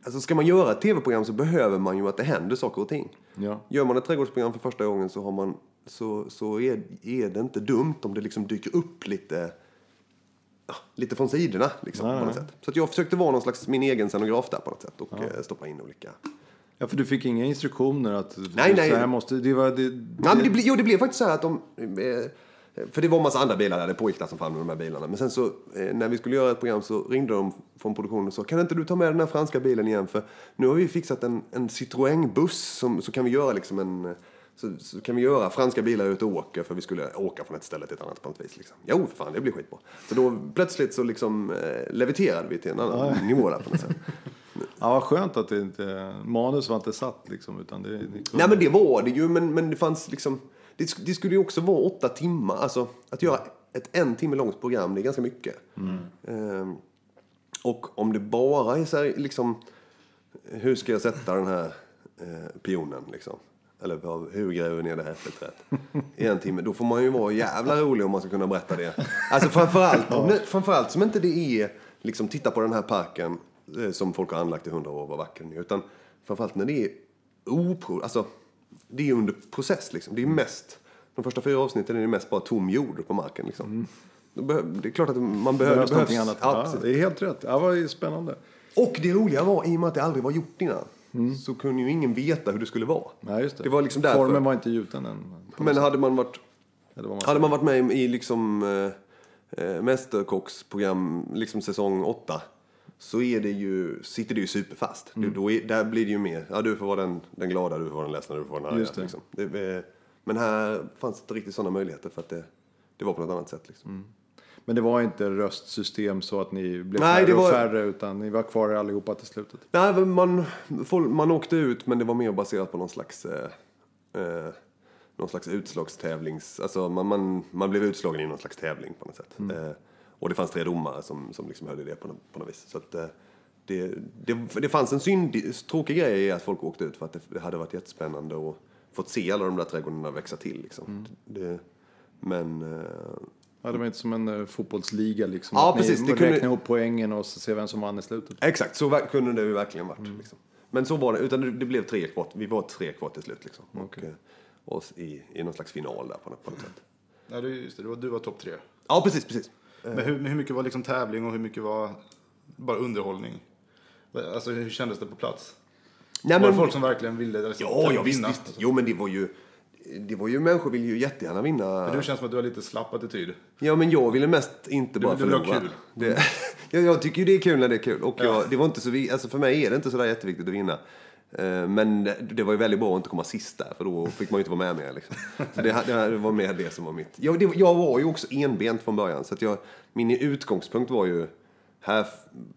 S3: Alltså ska man göra ett tv-program så behöver man ju att det händer saker och ting.
S2: Ja.
S3: Gör man ett trädgårdsprogram för första gången så, har man, så, så är, är det inte dumt om det liksom dyker upp lite, ja, lite från sidorna. Liksom,
S2: Nej,
S3: på något
S2: nej.
S3: sätt. Så att jag försökte vara någon slags min egen scenograf där på något sätt och eh, stoppa in olika...
S2: Ja, för du fick inga instruktioner att
S3: Nej, nej.
S2: så här måste... Det var, det,
S3: Nej, men det, ble, jo, det blev faktiskt så här att de... Eh, för det var en massa andra bilar där, det pågick som fan med de här bilarna. Men sen så, eh, när vi skulle göra ett program så ringde de från produktionen och sa kan inte du ta med den här franska bilen igen? För nu har vi fixat en, en Citroën-buss som, så kan vi göra liksom en... Så, så kan vi göra franska bilar ut och åka för vi skulle åka från ett ställe till ett annat på något vis. Liksom. Jo, för fan, det blir skitbra. Så då plötsligt så liksom eh, leviterade vi till en annan nivå där på något sätt.
S2: ja, vad skönt att det inte... Manus var inte satt liksom, utan det... det
S3: Nej men det var det ju, men, men det fanns liksom... Det, det skulle ju också vara åtta timmar. Alltså att göra ett en timme långt program, det är ganska mycket. Ehm, och om det bara är så här, liksom... Hur ska jag sätta den här eh, pionen liksom? Eller hur gräver vi ner det här äppelträdet? I en timme. Då får man ju vara jävla rolig om man ska kunna berätta det. Alltså framförallt, det, framförallt som inte det är liksom titta på den här parken eh, som folk har anlagt i hundra år, vad vacker den är. Utan framförallt när det är opro, alltså det är under process liksom. Det är mest, de första fyra avsnitten är det mest bara tom jord på marken liksom. Behö- Det är klart att man behöver,
S2: behövs
S3: det
S2: annat.
S3: Ja,
S2: det är helt rätt. Ja, vad spännande.
S3: Och det roliga var, i och med att det aldrig var gjort innan, så kunde ju ingen veta hur det skulle vara.
S2: Nej, just det.
S3: Det var liksom därför.
S2: Formen var inte gjuten än.
S3: Men hade man varit,
S2: vad man
S3: hade man varit med i liksom eh, eh, Mästerkocksprogram, liksom säsong åtta, så är det ju, sitter det ju superfast.
S2: Mm.
S3: Det, då är, där blir det ju mer, ja du får vara den, den glada, du får vara den ledsna, du får vara den arga.
S2: Det.
S3: Liksom. Det, eh, men här fanns inte riktigt sådana möjligheter för att det, det var på något annat sätt. Liksom.
S2: Mm. Men det var inte röstsystem så att ni blev
S3: Nej,
S2: färre
S3: var-
S2: och färre utan ni var kvar allihopa till slutet.
S3: Nej, man, man åkte ut men det var mer baserat på någon slags, eh, eh, någon slags utslagstävlings... Alltså man, man, man blev utslagen i någon slags tävling på något sätt. Eh, och det fanns tre domare som, som liksom höll i det på, på något vis. Så att, eh, det, det, det fanns en syndig, tråkig grej i att folk åkte ut för att det, det hade varit jättespännande och fått se alla de där trädgårdarna växa till. Liksom. Det, men... Eh,
S2: Ja, det var inte som en uh, fotbollsliga liksom.
S3: Ja,
S2: att
S3: precis,
S2: Ni
S3: det kunde-
S2: ihop poängen och så se vem som vann i slutet.
S3: Exakt, så kunde det ju verkligen varit. Liksom. Men så var det, utan det, det blev tre kvar. Vi var tre kvar till slut. Liksom. Och, eh, och i, i någon slags final där på, något- på något sätt.
S1: Nej, det, är just det, du var, du var topp tre.
S3: Ja, precis, precis.
S1: Men hur, hur mycket var liksom tävling och hur mycket var bara underhållning? Alltså hur kändes det på plats?
S3: Nej,
S1: var det
S3: men,
S1: folk som verkligen ville liksom,
S3: ja, ja, visst,
S1: vinna?
S3: visst. Jo, men det var ju... Det var ju människor vill ju jättegärna vinna.
S1: Men du känns som att du har lite slapp attityd.
S3: Ja, men jag ville mest inte bara
S1: du ha
S3: förlora.
S1: kul.
S3: Det, jag, jag tycker ju det är kul när det är kul. Och jag, det var inte så, alltså för mig är det inte så där jätteviktigt att vinna. Eh, Men det, var ju väldigt bra att inte komma sist där, för då fick man ju inte vara med mer. Liksom. Så det, det var mer det som var mitt. Jag, det, jag var ju också enbent från början, så att jag, min utgångspunkt var ju, här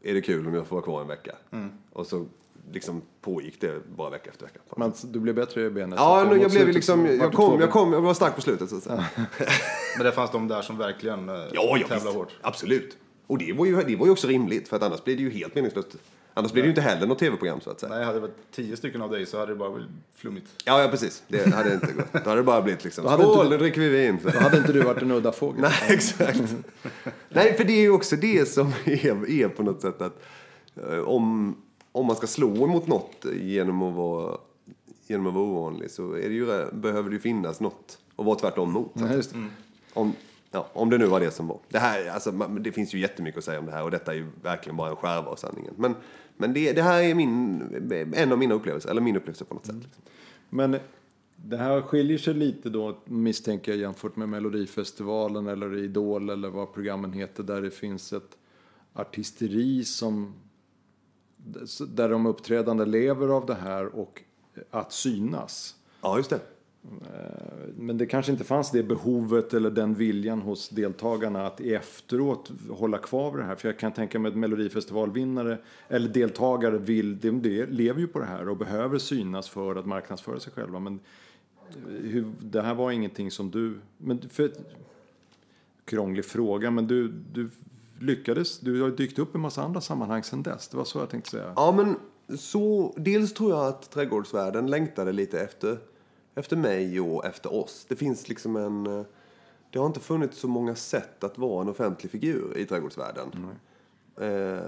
S3: är det kul om jag får vara kvar en vecka.
S1: Mm.
S3: Och så liksom pågick det bara vecka efter vecka.
S2: Men du blev bättre i benet.
S3: Ja, men
S2: mot
S3: jag blev liksom, jag kom, jag kom, jag var stark på slutet så att säga.
S1: Men det fanns de där som verkligen eh,
S3: Ja, ja
S1: tävlade
S3: visst.
S1: hårt.
S3: Absolut. Och det var, ju, det var ju också rimligt, för att annars blir det ju helt meningslöst. Annars blir det ju inte heller något tv-program så att säga.
S1: Nej, hade det varit tio stycken av dig så hade det bara blivit flummigt.
S3: Ja, ja precis. Det hade inte gått. Då hade det bara blivit liksom,
S2: hade
S3: skål,
S2: inte-
S3: nu dricker vi vin. Så.
S2: Då hade inte du varit en udda fågel.
S3: Nej, exakt. Nej, för det är ju också det som är, är på något sätt att eh, om, om man ska slå mot något genom att vara, genom att vara ovanlig så är det ju, behöver det ju finnas något att vara tvärtom mot.
S2: Nej, det.
S3: Om, ja, om det nu var det som var. Det, här, alltså, det finns ju jättemycket att säga om det här och detta är ju verkligen bara en skärva av sanningen. Men, men det, det här är min, en av mina upplevelser, eller min upplevelse på något sätt. Liksom.
S2: Men det här skiljer sig lite då misstänker jag jämfört med Melodifestivalen eller Idol eller vad programmen heter där det finns ett artisteri som där de uppträdande lever av det här och att synas.
S3: Ja, just det.
S2: Men det kanske inte fanns det behovet eller den viljan hos deltagarna att efteråt hålla kvar vid det här. För jag kan tänka mig att Melodifestivalvinnare eller deltagare vill, de, de lever ju på det här och behöver synas för att marknadsföra sig själva. Men hur, det här var ingenting som du, men för, krånglig fråga, men du, du lyckades, du har dykt upp i en massa andra sammanhang sedan dess. Det var så jag tänkte säga.
S3: Ja, men så, dels tror jag att trädgårdsvärlden längtade lite efter, efter mig och efter oss. Det finns liksom en... eh, Det har inte funnits så många sätt att vara en offentlig figur i trädgårdsvärlden. Eh,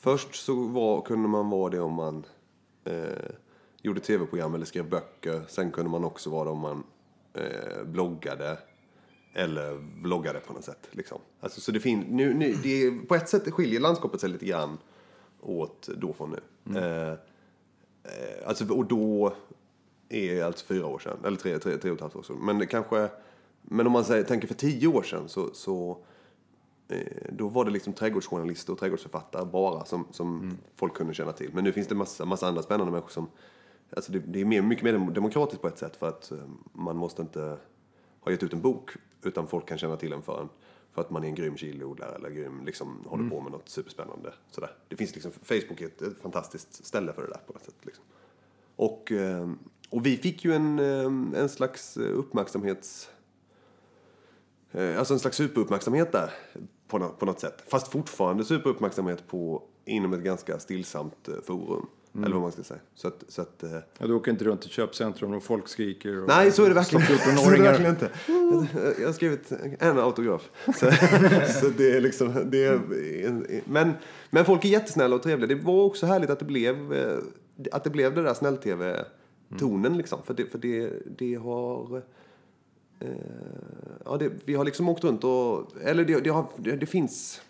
S3: först så var, kunde man vara det om man eh, gjorde tv-program eller skrev böcker. Sen kunde man också vara det om man eh, bloggade eller vloggade på något sätt. Liksom. Alltså, så det finns, nu, nu, det är, på ett sätt skiljer landskapet sig lite grann åt då från nu. Eh, eh, alltså, och då är alltså fyra år sedan, eller tre, tre, tre och ett halvt år sedan. Men kanske, men om man säger, tänker för tio år sedan så, så eh, då var det liksom trädgårdsjournalister och trädgårdsförfattare bara som, som folk kunde känna till. Men nu finns det massa, massa andra spännande människor som, alltså det, det är mer, mycket mer demokratiskt på ett sätt för att eh, man måste inte ha gett ut en bok utan folk kan känna till en för en för att man är en grym chiliodlare eller grym, liksom, håller på med något superspännande. Sådär. Det finns liksom, Facebook är ett, ett fantastiskt ställe för det där på något sätt. Liksom. Och, eh, och vi fick ju en, eh, en slags uppmärksamhets... eh, Alltså en slags superuppmärksamhet där på, nå- på något sätt. Fast fortfarande superuppmärksamhet på, inom ett ganska stillsamt eh, forum. Eller vad man ska säga. Så att, så att, eh,
S2: Ja, du åker inte runt i köpcentrum och folk skriker. Och,
S3: Nej, så är det verkligen, så är det
S2: 14-åringar.
S3: verkligen inte. Jag har skrivit en autograf. Så, så det är liksom, det är, men, men folk är jättesnälla och trevliga. Det var också härligt att det blev, eh, att det, blev det där snäll-tv-tonen. Liksom. För, det, för det, det har... Eh, ja, det, vi har liksom åkt runt och... Eller det, det, har, det, det finns...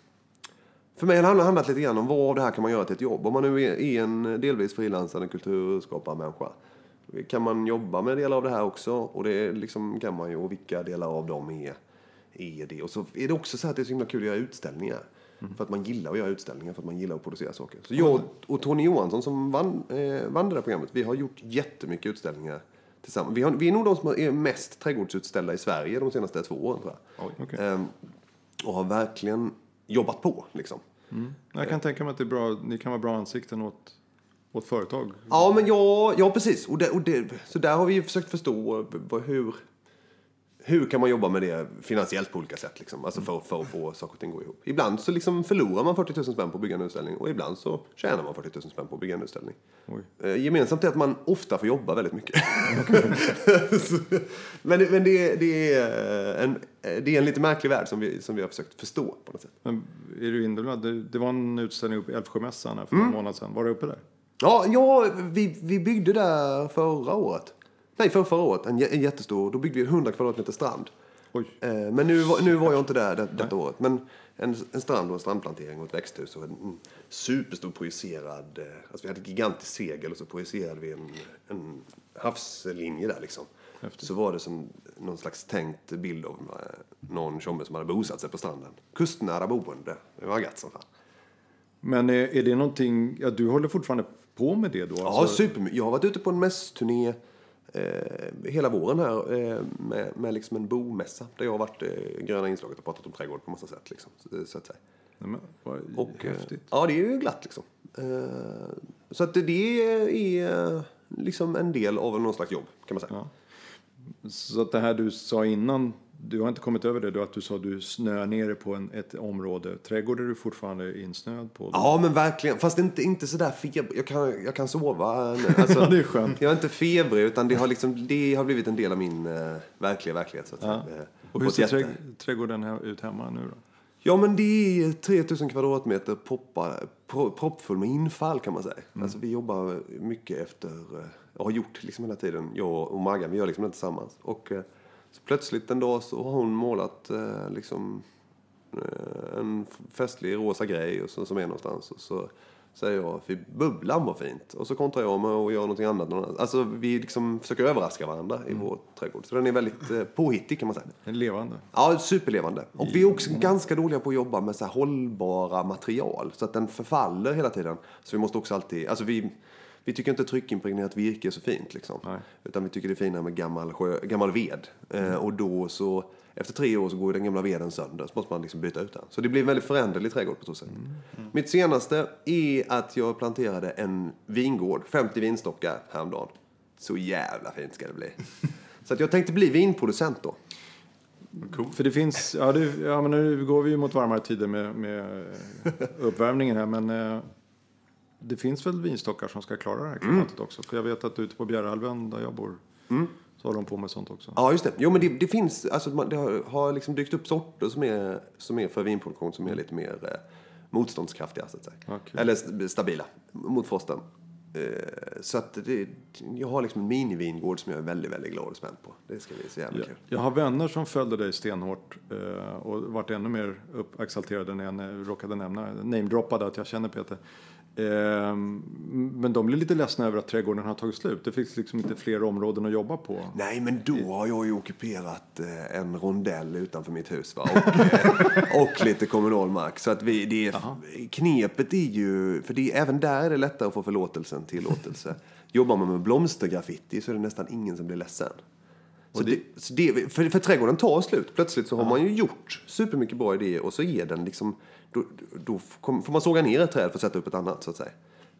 S3: För mig har det handlat lite grann om vad av det här kan man göra till ett jobb. Om man nu är, en delvis frilansande kulturskaparmänniska. Kan man jobba med delar av det här också? Och det liksom kan man ju. Och vilka delar av dem är, är det? Och så är det också så att det är så himla kul att göra utställningar. För att man gillar att göra utställningar, för att man gillar att producera saker. Så jag och Tony Johansson som vann, eh, vann det där programmet, vi har gjort jättemycket utställningar tillsammans. Vi, har, vi är nog de som är mest trädgårdsutställda i Sverige de senaste två åren tror jag.
S2: Oj, okej.
S3: Ehm, och har verkligen jobbat på liksom.
S2: Jag kan tänka mig att det är bra, ni kan vara bra ansikten åt, åt företag.
S3: Ja, men ja, ja precis. Och det, och det, så där har vi försökt förstå vad- hur, hur kan man jobba med det finansiellt på olika sätt. Liksom? Alltså för, för att få saker och ting att gå ihop. Ibland så liksom förlorar man 40 000 spänn på att bygga en utställning och ibland så tjänar man 40 000 spänn på att bygga en utställning.
S2: Oj.
S3: Eh, Gemensamt är att man ofta får jobba väldigt mycket. Så- men det, men det, det, är en, det är en lite märklig värld som vi, som vi har försökt förstå på något sätt.
S2: Men är du inblandad? Det, det var en utställning i Älvsjömässan här för
S3: Mm.
S2: några månader sedan. Var du uppe där?
S3: Ja, ja vi, vi byggde där förra året. Nej, för förra året. En, en jättestor. Då byggde vi en 100 kvadratmeter strand. Eh, men nu, nu var jag inte där det, detta året. Men en, en strand och en strandplantering och ett växthus och en, en superstor projicerad... Eh, alltså vi hade ett gigantiskt segel och så projicerade vi en, en havslinje där liksom. Så var det som någon slags tänkt bild av eh, någon tjomme som hade bosatt sig på stranden. Kustnära boende. Det var gött som fan.
S2: Men är, är det någonting, ja du håller fortfarande på med det då?
S3: Ja,
S2: Alltså,
S3: supermycket. Jag har varit ute på en mässturné eh, hela våren här eh, med, med liksom en bomässa. Där jag har varit eh, gröna inslaget och pratat om trädgård på massa sätt. Liksom, så, att säga.
S2: Nej, men, vad
S3: Och, eh,
S2: häftigt.
S3: Ja, det är ju glatt liksom. Eh, så att det, det är liksom en del av någon slags jobb kan man säga.
S2: Ja. Så att det här du sa innan, du har inte kommit över det, du, att du sa att du snöar ner på en, ett område. Trädgård är du fortfarande insnöad på.
S3: Ja, men verkligen. Fast inte, inte sådär feber. Jag kan, jag kan sova. Alltså,
S2: Ja, det är skönt.
S3: Jag är inte febrig, utan det har, liksom, det har blivit en del av min uh, verkliga verklighet. Så att säga. Eh,
S2: Och hur ser
S3: jätte-
S2: trädgården här ut hemma nu då?
S3: Ja, men det är 3000 kvadratmeter poppa, pro, proppfull med infall kan man säga.
S2: Mm.
S3: Alltså, vi jobbar mycket efter, eh, jag har gjort liksom hela tiden, jag och Maggan, vi gör liksom det tillsammans. Och eh, så plötsligt en dag så har hon målat eh, liksom eh, en festlig rosa grej och så, som är någonstans. Och så säger jag, fy bubblan var fint. Och så kontrar jag med att göra någonting annat. Alltså vi liksom försöker överraska varandra
S2: Mm.
S3: i vår trädgård. Så den är väldigt eh, påhittig kan man säga.
S2: En levande?
S3: Ja, superlevande. Och vi är också ganska dåliga på att jobba med så hållbara material. Så att den förfaller hela tiden. Så vi måste också alltid, alltså vi, vi tycker inte tryckimpregnerat virke är så fint liksom.
S2: Nej.
S3: Utan vi tycker det är finare med gammal, sjö, gammal ved. Eh, och då så, efter tre år så går den gamla veden sönder. Så måste man liksom byta ut den. Så det blir en väldigt föränderlig trädgård på så sätt. Mitt senaste är att jag planterade en vingård, 50 vinstockar häromdagen. Så jävla fint ska det bli. så att jag tänkte bli vinproducent då.
S2: För det finns, ja, det, ja men nu går vi ju mot varmare tider med, med uppvärmningen här men eh, det finns väl vinstockar som ska klara det här klimatet också? För jag vet att ute på Bjärehalvön där jag bor så håller de på med sånt också.
S3: Ja, just det. Jo, men det, det finns, alltså man- det har, har liksom dykt upp sorter som är, som är för vinproduktion som är lite mer eh, motståndskraftiga, så att säga.
S2: Ja, kul.
S3: Eller st- stabila mot frosten. Eh, så att det, jag har liksom en minivingård som jag är väldigt, väldigt glad och spänd på. Det ska bli så jävla
S2: Jag,
S3: kul.
S2: jag har vänner som följde dig stenhårt eh, och varit ännu mer uppexalterade när jag råkade nämna, namedroppade att jag känner Peter. Eh, men de blir lite ledsna över att trädgården har tagit slut. Det finns liksom inte fler områden att jobba på.
S3: Nej, men då har jag ju ockuperat eh, en rondell utanför mitt hus. Va? Och, eh, och lite kommunal mark. Så att vi, det är, knepet är ju, för det, är- även där är det lättare att få förlåtelsen, tillåtelse. Jobbar man med blomstergraffiti så är det nästan ingen som blir ledsen. Så det, så det, för, för trädgården tar slut. Plötsligt så har man ju gjort supermycket bra idéer och så är den liksom, då, då får man såga ner ett träd för att sätta upp ett annat så att säga.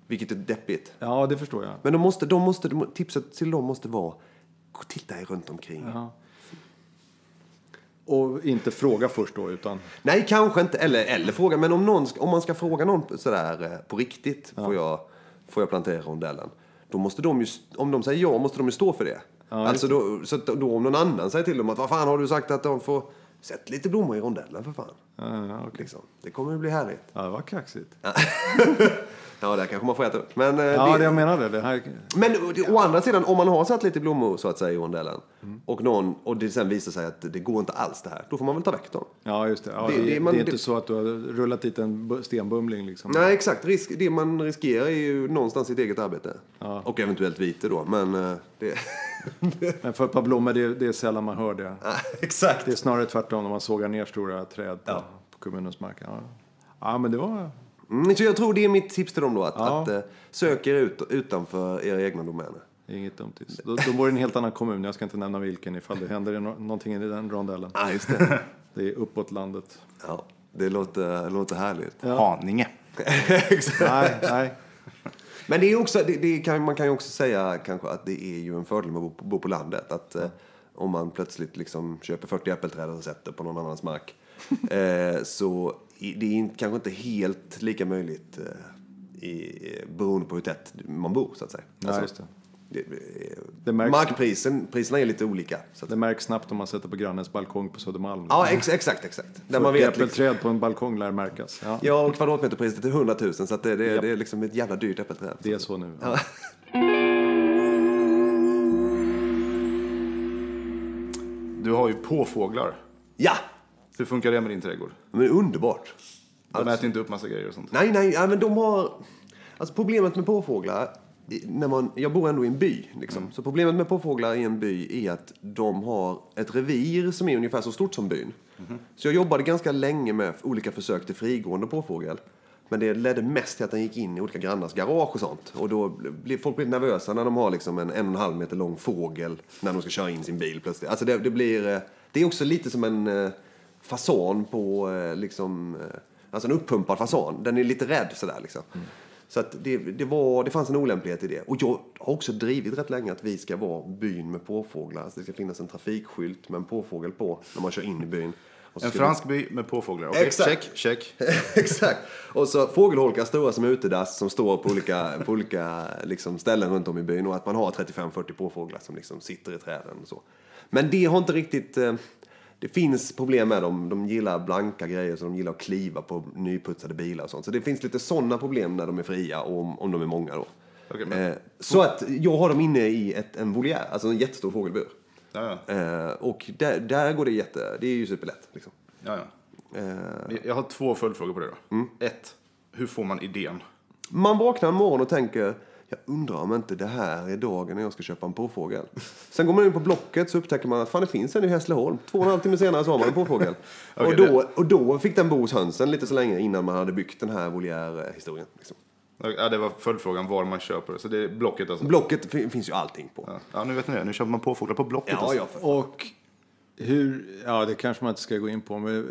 S3: Vilket är deppigt.
S2: Ja, det förstår jag.
S3: Men de måste, de måste, de, tipset till dem måste vara, gå titta er runt omkring.
S2: Ja. Och inte fråga först då, utan
S3: Nej, kanske inte. Eller, eller fråga. Men om, någon, om man ska fråga någon sådär eh, på riktigt, får, jag, får jag plantera rondellen? Då måste de ju, om de säger ja, måste de ju stå för det.
S2: Ja,
S3: alltså då, så då om någon annan säger till dem att vad fan har du sagt att de får, sätt lite blommor i rondellen för fan.
S2: ja, okej.
S3: Liksom. Det kommer ju bli härligt.
S2: ja, det var kaxigt.
S3: Ja, där kanske man får äta upp. Men, eh,
S2: Ja, det
S3: det,
S2: jag menade. Det här,
S3: Men å- å andra sidan, om man har satt lite blommor så att säga i rondellen och, någon, och det sen visar sig att det går inte alls det här, då får man väl ta väck dem.
S2: ja, just det. Ja,
S3: Det-
S2: det,
S3: det-
S2: det,
S3: man-
S2: är inte
S3: det-
S2: så att du har rullat dit en bu- stenbumling liksom.
S3: Nej, exakt. Risk, det man riskerar är ju någonstans sitt eget arbete. Och eventuellt vite då, men eh, det...
S2: Men för ett par blommor, det, det är sällan man hör det.
S3: exakt.
S2: Det är snarare tvärtom när man sågar ner stora träd på,
S3: Ja.
S2: på kommunens mark. Ja. ja, men det var...
S3: Mm, så jag tror det är mitt tips till dem då, att,
S2: Ja.
S3: att eh, sök er ut utanför era egna domäner.
S2: Inget dumt tips. Då, då var det en helt annan kommun, jag ska inte nämna vilken ifall det händer nå- någonting i den rondellen.
S3: Ja, just det.
S2: Det är uppåt landet.
S3: ja, det låter, det låter härligt.
S1: Haninge.
S2: Nej, nej.
S3: Men det är också, det, det kan, man kan ju också säga kanske att det är ju en fördel med att bo, på- bo på landet. Att eh, om man plötsligt liksom köper 40 äppelträd och sätter på någon annans mark. eh, så i- det är kanske inte helt lika möjligt eh, i, beroende på hur tätt man bor så att säga.
S2: Nej, just det.
S3: det,
S2: Det märks-
S3: markprisen, priserna är lite olika. Så
S2: Det märks snabbt om man sätter på grannens balkong på Södermalm.
S3: ja, ex, exakt, exakt. Där man
S2: ett
S3: vet liksom,
S2: äppelträd på en balkong lär märkas. Ja,
S3: Ja, och kvadratmeterpriset är 100 000 så det, det,
S2: Japp.
S3: det är liksom ett jävla dyrt äppelträd.
S2: det är så nu. Ja.
S1: Du har ju påfåglar.
S3: Ja,
S1: Hur funkar det med din trädgård?
S3: men underbart.
S1: De äter inte upp massa grejer och sånt.
S3: Nej, nej, ja, men de har... Alltså problemet med påfåglar, när man, jag bor ändå i en by, liksom. så problemet med påfåglar i en by är att de har ett revir som är ungefär så stort som byn. Så jag jobbade ganska länge med olika försök till frigående påfågel. Men det ledde mest till att den gick in i olika grannars garage och sånt. Och då blir folk blir nervösa när de har liksom en en och en halv meter lång fågel när de ska köra in sin bil plötsligt. Alltså det, det blir... eh, Det är också lite som en eh, fasan på eh, liksom... eh, Alltså en uppumpad fasan. Den är lite rädd sådär liksom. Så att det, det, var, det fanns en olämplighet i det. Och jag har också drivit rätt länge att vi ska vara byn med påfåglar. Alltså det ska finnas en trafikskylt med en påfågel på när man kör in i byn.
S1: En fransk by med påfåglar. Okej,
S3: Exakt.
S1: check, check.
S3: Exakt. Och så fågelholkar stora som utedass som står på olika, på olika liksom, ställen runt om i byn. Och att man har 35-40 påfåglar som liksom sitter i träden och så. Men det har inte riktigt... Det finns problem med dem. De gillar blanka grejer så de gillar att kliva på nyputsade bilar och sånt. Så det finns lite sådana problem när de är fria och om, om de är många då.
S1: Okej, men-
S3: eh, så att jag har dem inne i ett, en voliär, alltså en jättestor fågelbur.
S1: Ja, ja.
S3: Eh, och där, där går det jätte... Det är ju superlätt. Liksom.
S1: ja.
S3: Eh,
S1: Jag har två följdfrågor på det då.
S3: Mm.
S1: Ett, hur får man idén?
S3: Man vaknar en morgon och tänker, jag undrar om inte det här är dagen när jag ska köpa en påfågel. Sen går man in på Blocket så upptäcker man att fan det finns en i Hässleholm. Två och en halv timme senare så har man en påfågel.
S1: Okej,
S3: och, då, och då fick den bo hos hönsen lite så länge innan man hade byggt den här voliärhistorien. Liksom.
S1: Ja, det var följdfrågan var man köper. Så det är Blocket alltså?
S3: Blocket fin- finns ju allting på.
S1: Ja. ja, nu vet ni det. Nu köper man påfåglar på Blocket.
S3: Ja,
S1: alltså.
S3: ja,
S2: Och hur, ja det kanske man inte ska gå in på, men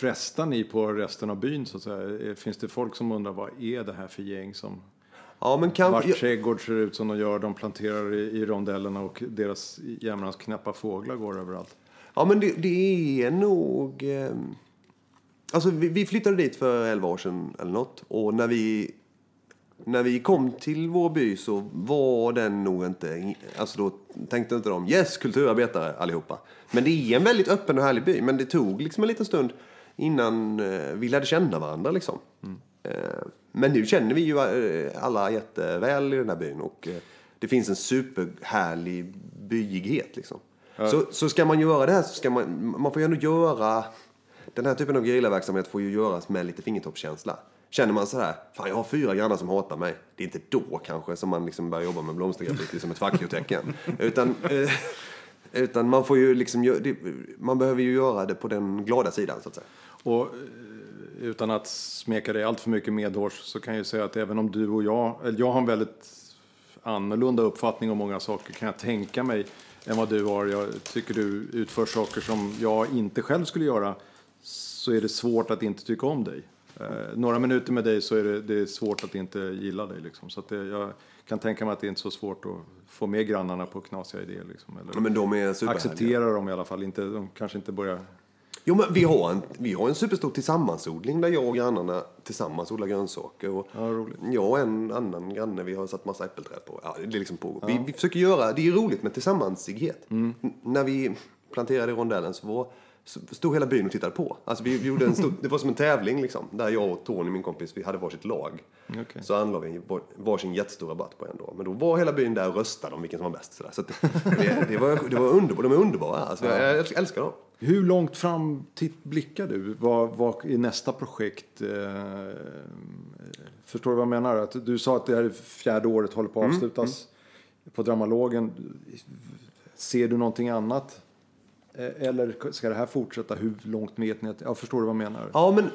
S2: frestar ni på resten av byn så att säga? Finns det folk som undrar vad är det här för gäng som
S3: ja, men
S2: vars
S3: kanske...
S2: trädgård ser ut som de gör, de planterar i, i rondellerna och deras jämrans knäppa fåglar går överallt?
S3: Ja, men det, det är nog... Eh, alltså, vi, vi flyttade dit för 11 år sedan eller något. Och när vi, när vi kom till vår by så var den nog inte... Alltså då tänkte inte de yes, kulturarbetare allihopa. Men det är en väldigt öppen och härlig by. Men det tog liksom en liten stund innan eh, vi lärde känna varandra liksom. Eh, men nu känner vi ju eh, alla jätteväl i den här byn. Och eh, det finns en superhärlig byighet liksom. Så, så ska man göra det här så ska man, man får ju ändå göra, den här typen av gerillaverksamhet får ju göras med lite fingertoppskänsla. Känner man så här, fan jag har fyra grannar som hatar mig. Det är inte då kanske som man liksom börjar jobba med blomstergraffiti som ett facktecken. utan, eh, utan man får ju liksom, man behöver ju göra det på den glada sidan så att säga.
S2: Och eh, utan att smeka dig allt för mycket medhårs så kan jag säga att även om du och jag, eller jag har en väldigt annorlunda uppfattning om många saker kan jag tänka mig än vad du har. Jag tycker du utför saker som jag inte själv skulle göra så är det svårt att inte tycka om dig. Eh, några minuter med dig så är det, det är svårt att inte gilla dig. Liksom. Så det, jag kan tänka mig att det är inte så svårt att få med grannarna på knasiga idéer. Liksom, eller
S3: Ja, men de är
S2: acceptera dem i alla fall. Inte, de kanske inte börjar
S3: Jo, men vi har en, vi har en superstor tillsammansodling där jag och grannarna tillsammans odlar grönsaker. Och
S2: Ja, roligt.
S3: Jag och en annan granne, vi har satt massa äppelträd på. Ja, det liksom pågår. Vi, vi försöker göra, det är roligt med tillsammansighet.
S2: Mm.
S3: När vi planterade rondellen så, var, stod hela byn och tittade på. Alltså vi, vi gjorde en stor, det var som en tävling liksom. Där jag och Tony, min kompis, vi hade varsitt lag.
S2: Okej.
S3: Så anlade vi var- varsin jättestor rabatt på en dag. Men då var hela byn där och röstade om vilken som var bäst. Så att det, det, var, det var underbart. De är underbara. Alltså, jag, jag älskar dem.
S2: Hur långt fram blickar du? Vad, vad är nästa projekt? Eh, förstår du vad jag menar? Att du sa att det här är fjärde året håller på att avslutas på Dramalogen. Ser du någonting annat? Eh, Eller ska det här fortsätta? Hur långt vet ni? Att, ja, förstår du vad jag menar?
S3: Ja, men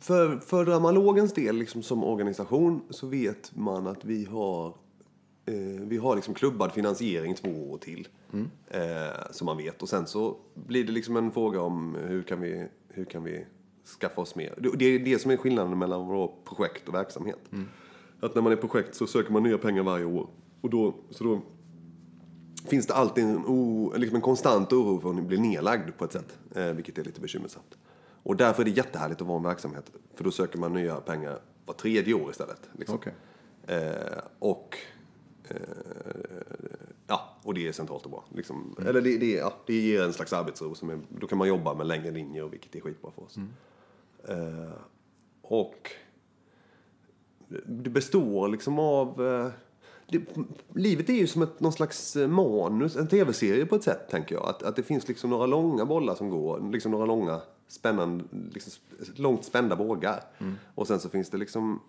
S3: för, för Dramalogens del liksom som organisation så vet man att vi har, eh, vi har liksom klubbad finansiering två år till. Eh, som man vet. Och sen så blir det liksom en fråga om hur kan vi, hur kan vi skaffa oss mer. Det är det som är skillnaden mellan våra projekt och verksamhet. Att när man är projekt så söker man nya pengar varje år. Och då, så då finns det alltid en, o, liksom en konstant oro för att bli nedlagd på ett sätt. Eh, vilket är lite bekymmersamt. Och därför är det jättehärligt att vara en verksamhet. För då söker man nya pengar var tredje år istället. Liksom.
S2: Okej.
S3: Eh, och, eh, ja, och det är centralt och bra. Liksom. Eller det, det, ja, det ger en slags arbetsro. Som är, då kan man jobba med längre linjer, vilket är skitbra för oss. Eh, och det består liksom av... Det, livet är ju som ett, någon slags eh, manus, en tv-serie på ett sätt, tänker jag. Att, att det finns liksom några långa bollar som går, liksom några långa, spännande, liksom, långt spända bågar. Och sen så finns det liksom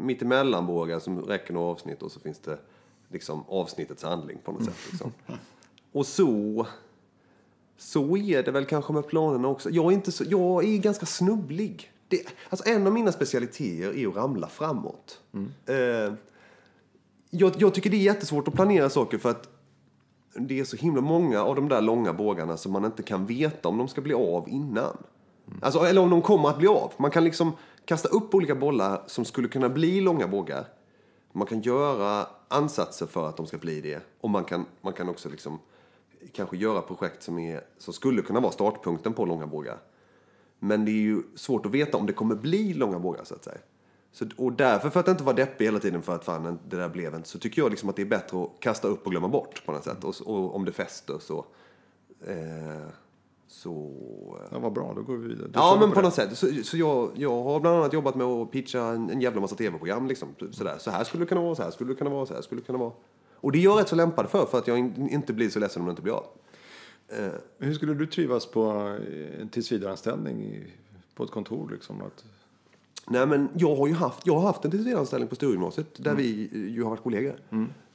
S3: mittemellan bågar som räcker några avsnitt och så finns det liksom avsnittets handling på något sätt. Liksom. Och så... Så är det väl kanske med planerna också. Jag är, inte så, jag är ganska snubblig. Det, alltså en av mina specialiteter är att ramla framåt. Eh, jag, jag tycker det är jättesvårt att planera saker för att det är så himla många av de där långa bågarna som man inte kan veta om de ska bli av innan. Alltså, eller om de kommer att bli av. Man kan liksom, kasta upp olika bollar som skulle kunna bli långa bågar. Man kan göra ansatser för att de ska bli det. Och man kan, man kan också liksom kanske göra projekt som, är, som skulle kunna vara startpunkten på långa bågar. Men det är ju svårt att veta om det kommer bli långa bågar så att säga. Så, och därför, för att inte vara deppig hela tiden för att fan, det där blev inte, så tycker jag liksom att det är bättre att kasta upp och glömma bort på något sätt. Och, och om det fäster så... Eh, så...
S2: Ja, vad bra, då går vi vidare.
S3: Ja, men
S2: på
S3: på något sätt. Så, så jag, jag har bland annat jobbat med att pitcha en, en jävla massa tv-program. Liksom. Sådär. Så här skulle det kunna vara, så här skulle det kunna vara, så här skulle det kunna vara. Och det är jag rätt så lämpad för, för att jag in, inte blir så ledsen om det inte blir av.
S2: Hur skulle du trivas på en tillsvidareanställning på ett kontor? Liksom? Att,
S3: Nej, men jag har ju haft, jag har haft en tillsvidareanställning på Sturegymnasiet där vi eh, ju har varit kollegor.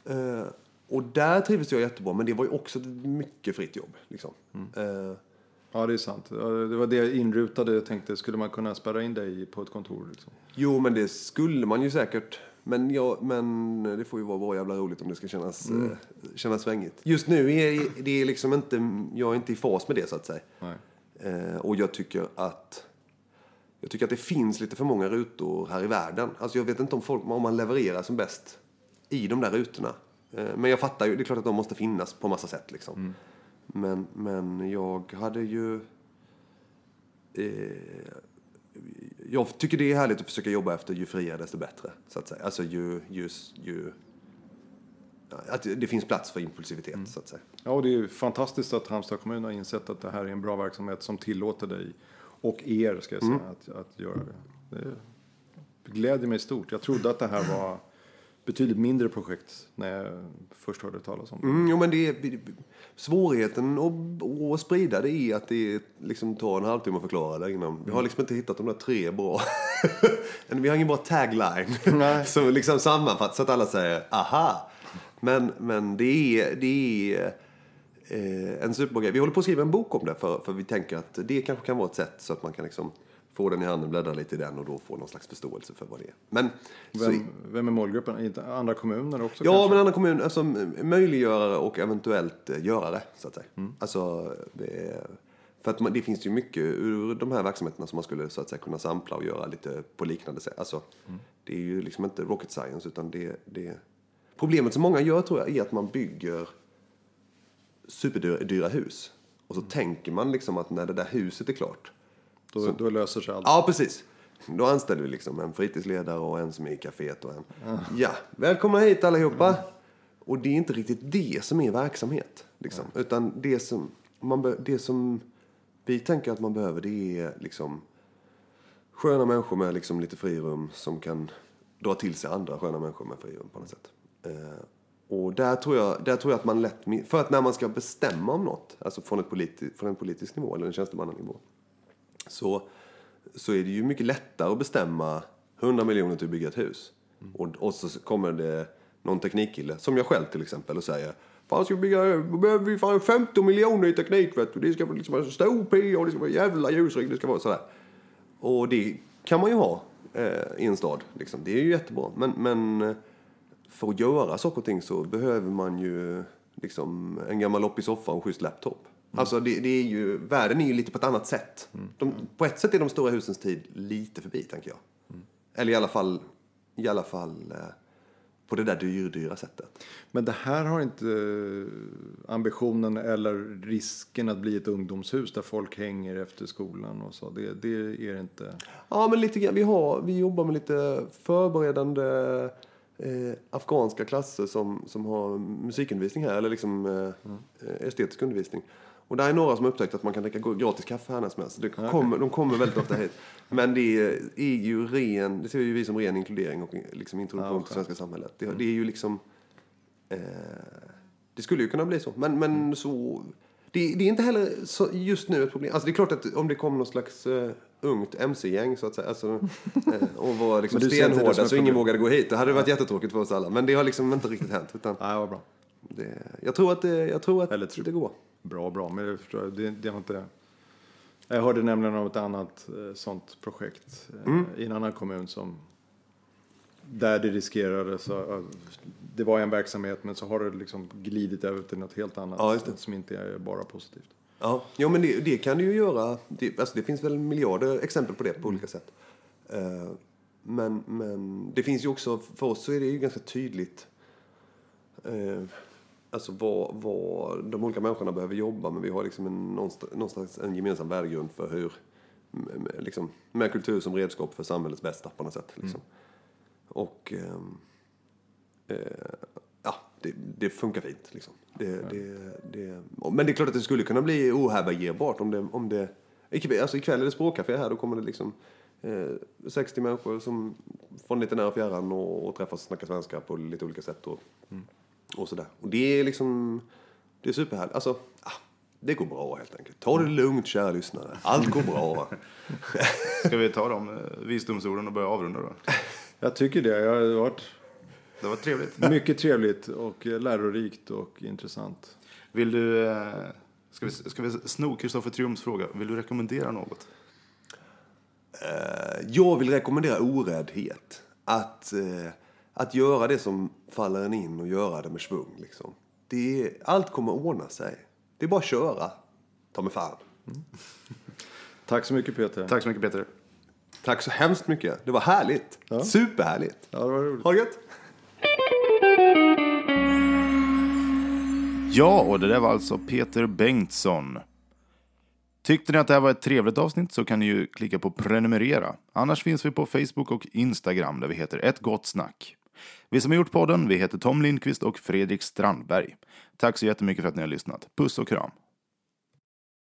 S3: Eh, och där trivdes jag jättebra, men det var ju också ett mycket fritt jobb. Liksom. Eh,
S2: ja, det är sant. Ja, Det var det jag inrutade. Jag tänkte, skulle man kunna spärra in dig på ett kontor? Liksom?
S3: jo, men det skulle man ju säkert. Men, jag, men det får ju vara bara jävla roligt om det ska kännas, eh, kännas svängigt. Just nu är det liksom inte, jag är inte i fas med det så att säga. Eh, och jag tycker att jag tycker att det finns lite för många rutor här i världen. Alltså jag vet inte om, folk, om man levererar som bäst i de där rutorna. Eh, men jag fattar ju, det är klart att de måste finnas på massa sätt liksom. Men, men jag hade ju... Eh, jag tycker det är härligt att försöka jobba efter ju friare desto bättre. Så att säga. Alltså ju... ju, ju att det finns plats för impulsivitet så att säga.
S2: Ja, och det är ju fantastiskt att Halmstad kommun har insett att det här är en bra verksamhet som tillåter dig och er ska jag säga, att, att göra det. Det gläder mig stort. Jag trodde att det här var betydligt mindre projekt när jag först hörde talas om det.
S3: Mm, jo, men det är, svårigheten att, att sprida det är att det liksom tar en halvtimme att förklara det innan. Vi har liksom inte hittat de där tre bra. vi har ingen bra tagline
S2: Nej.
S3: som liksom sammanfattar så att alla säger aha. Men, men det är, det är en superbra grej. Vi håller på att skriva en bok om det för, för vi tänker att det kanske kan vara ett sätt så att man kan liksom få den i handen, bläddra lite i den och då få någon slags förståelse för vad det är. Men, så,
S2: Vem, vem är målgruppen? Andra kommuner också
S3: Ja,
S2: kanske?
S3: men andra kommun, alltså möjliggörare och eventuellt eh, görare, så att säga. Alltså, det, är- för att man, det finns ju mycket ur de här verksamheterna som man skulle så att säga kunna sampla och göra lite på liknande sätt. Alltså, det är ju liksom inte rocket science, utan det, det... Problemet som många gör tror jag är att man bygger superdyra hus. Och så tänker man liksom att när det där huset är klart,
S2: Då, då löser sig allt.
S3: Ja, precis. Då anställer vi liksom en fritidsledare och en som är i kaféet och en... Ja, välkomna hit allihopa! Och det är inte riktigt det som är verksamhet. Liksom. Utan det som, man det som vi tänker att man behöver det är liksom sköna människor med liksom lite frirum som kan dra till sig andra sköna människor med frirum på något sätt. Och där tror, jag, där tror jag att man lätt... För att när man ska bestämma om något, alltså från, ett politi, från en politisk nivå eller en tjänstemannanivå, så, så är det ju mycket lättare att bestämma 100 miljoner till att bygga ett hus. Och, och så kommer det någon teknikkille, som jag själv till exempel, och säger Fan ska vi bygga, då behöver vi fan 15 miljoner i teknik vet du. Det ska vara liksom vara stor P och det ska vara jävla ljusrik, det ska vara sådär. Och det kan man ju ha eh, i en stad, liksom. det är ju jättebra. Men, men eh, för att göra saker och ting så behöver man ju liksom en gammal lopp i soffan och en schysst laptop. Alltså det, det är ju, världen är ju lite på ett annat sätt. De, på ett sätt är de stora husens tid lite förbi, tänker jag. Eller i alla fall, i alla fall eh, på det där dyrdyra sättet.
S2: Men det här har inte eh, ambitionen eller risken att bli ett ungdomshus där folk hänger efter skolan och så. Det, det är det inte.
S3: Ja, men lite. Vi, har, vi jobbar med lite förberedande eh, afghanska klasser som, som har musikundervisning här, eller liksom eh, estetisk undervisning. Och där är några som har upptäckt att man kan dricka gratis kaffe här när som helst. Det kommer, De kommer väldigt ofta hit. Men det är, är ju ren, det ser ju vi som ren inkludering och liksom introduktion till svenska samhället. Det, det är ju liksom, eh, det skulle ju kunna bli så. Men, men så, det, det är inte heller så, just nu ett problem. Alltså det är klart att om det kommer någon slags eh, ungt mc-gäng så att säga. Alltså, eh, och var liksom stenhårda så ingen
S2: problem?
S3: vågade gå hit. Det hade varit jättetråkigt för oss alla. Men det har liksom inte riktigt hänt. Utan
S2: Nej, vad bra.
S3: det, jag tror att, det, jag tror att
S2: Eller
S3: det går.
S2: Bra, bra. Men jag förstår, det, det har inte... Jag hörde nämligen om ett annat eh, sånt projekt eh, i en annan kommun som där det riskerade så, det var en verksamhet men så har det liksom glidit över till något helt annat
S3: Ja,
S2: som inte är bara positivt.
S3: Ja, jo, men det, det kan du ju göra. Det, alltså, det finns väl miljarder exempel på det på olika sätt. Eh, men, men det finns ju också, för oss så är det ju ganska tydligt eh, alltså vad, vad de olika människorna behöver jobba med. Vi har liksom en, någonstans, en gemensam värdegrund för hur, med, liksom, med kultur som redskap för samhällets bästa på något sätt. Liksom. Och ehm, eh, ja, det, det funkar fint. Liksom. Det, det, det, men det är klart att det skulle kunna bli ohärbärgerbart om det, om det ikväll, alltså ikväll är det språkcafé här, då kommer det liksom eh, 60 människor som från lite nära och fjärran och, och träffas och snackar svenska på lite olika sätt. Och, och sådär. Och det är liksom, det är superhärligt. Alltså, ah, det går bra helt enkelt. Ta det lugnt kära lyssnare. Allt går bra.
S1: Ska vi ta de eh, visdomsorden och börja avrunda då?
S2: Jag tycker det. Jag har varit
S1: Det var trevligt.
S2: mycket trevligt och lärorikt och intressant.
S1: Vill du... eh, Ska vi, ska vi sno Kristoffer Triumfs fråga? Vill du rekommendera något?
S3: Eh, jag vill rekommendera oräddhet. Att, eh, att göra det som faller en in och göra det med svung. Liksom. Det är, allt kommer att ordna sig. Det är bara att köra. Ta mig fan.
S2: Tack så mycket Peter.
S1: Tack så mycket Peter.
S3: Tack så hemskt mycket. Det var härligt. Superhärligt.
S2: Ja, det var roligt.
S3: Ha det gött.
S1: Ja, och det där var alltså Peter Bengtsson. Tyckte ni att det här var ett trevligt avsnitt så kan ni ju klicka på prenumerera. Annars finns vi på Facebook och Instagram där vi heter Ett Gott Snack. Vi som har gjort podden, vi heter Tom Lindqvist och Fredrik Strandberg. Tack så jättemycket för att ni har lyssnat. Puss och kram.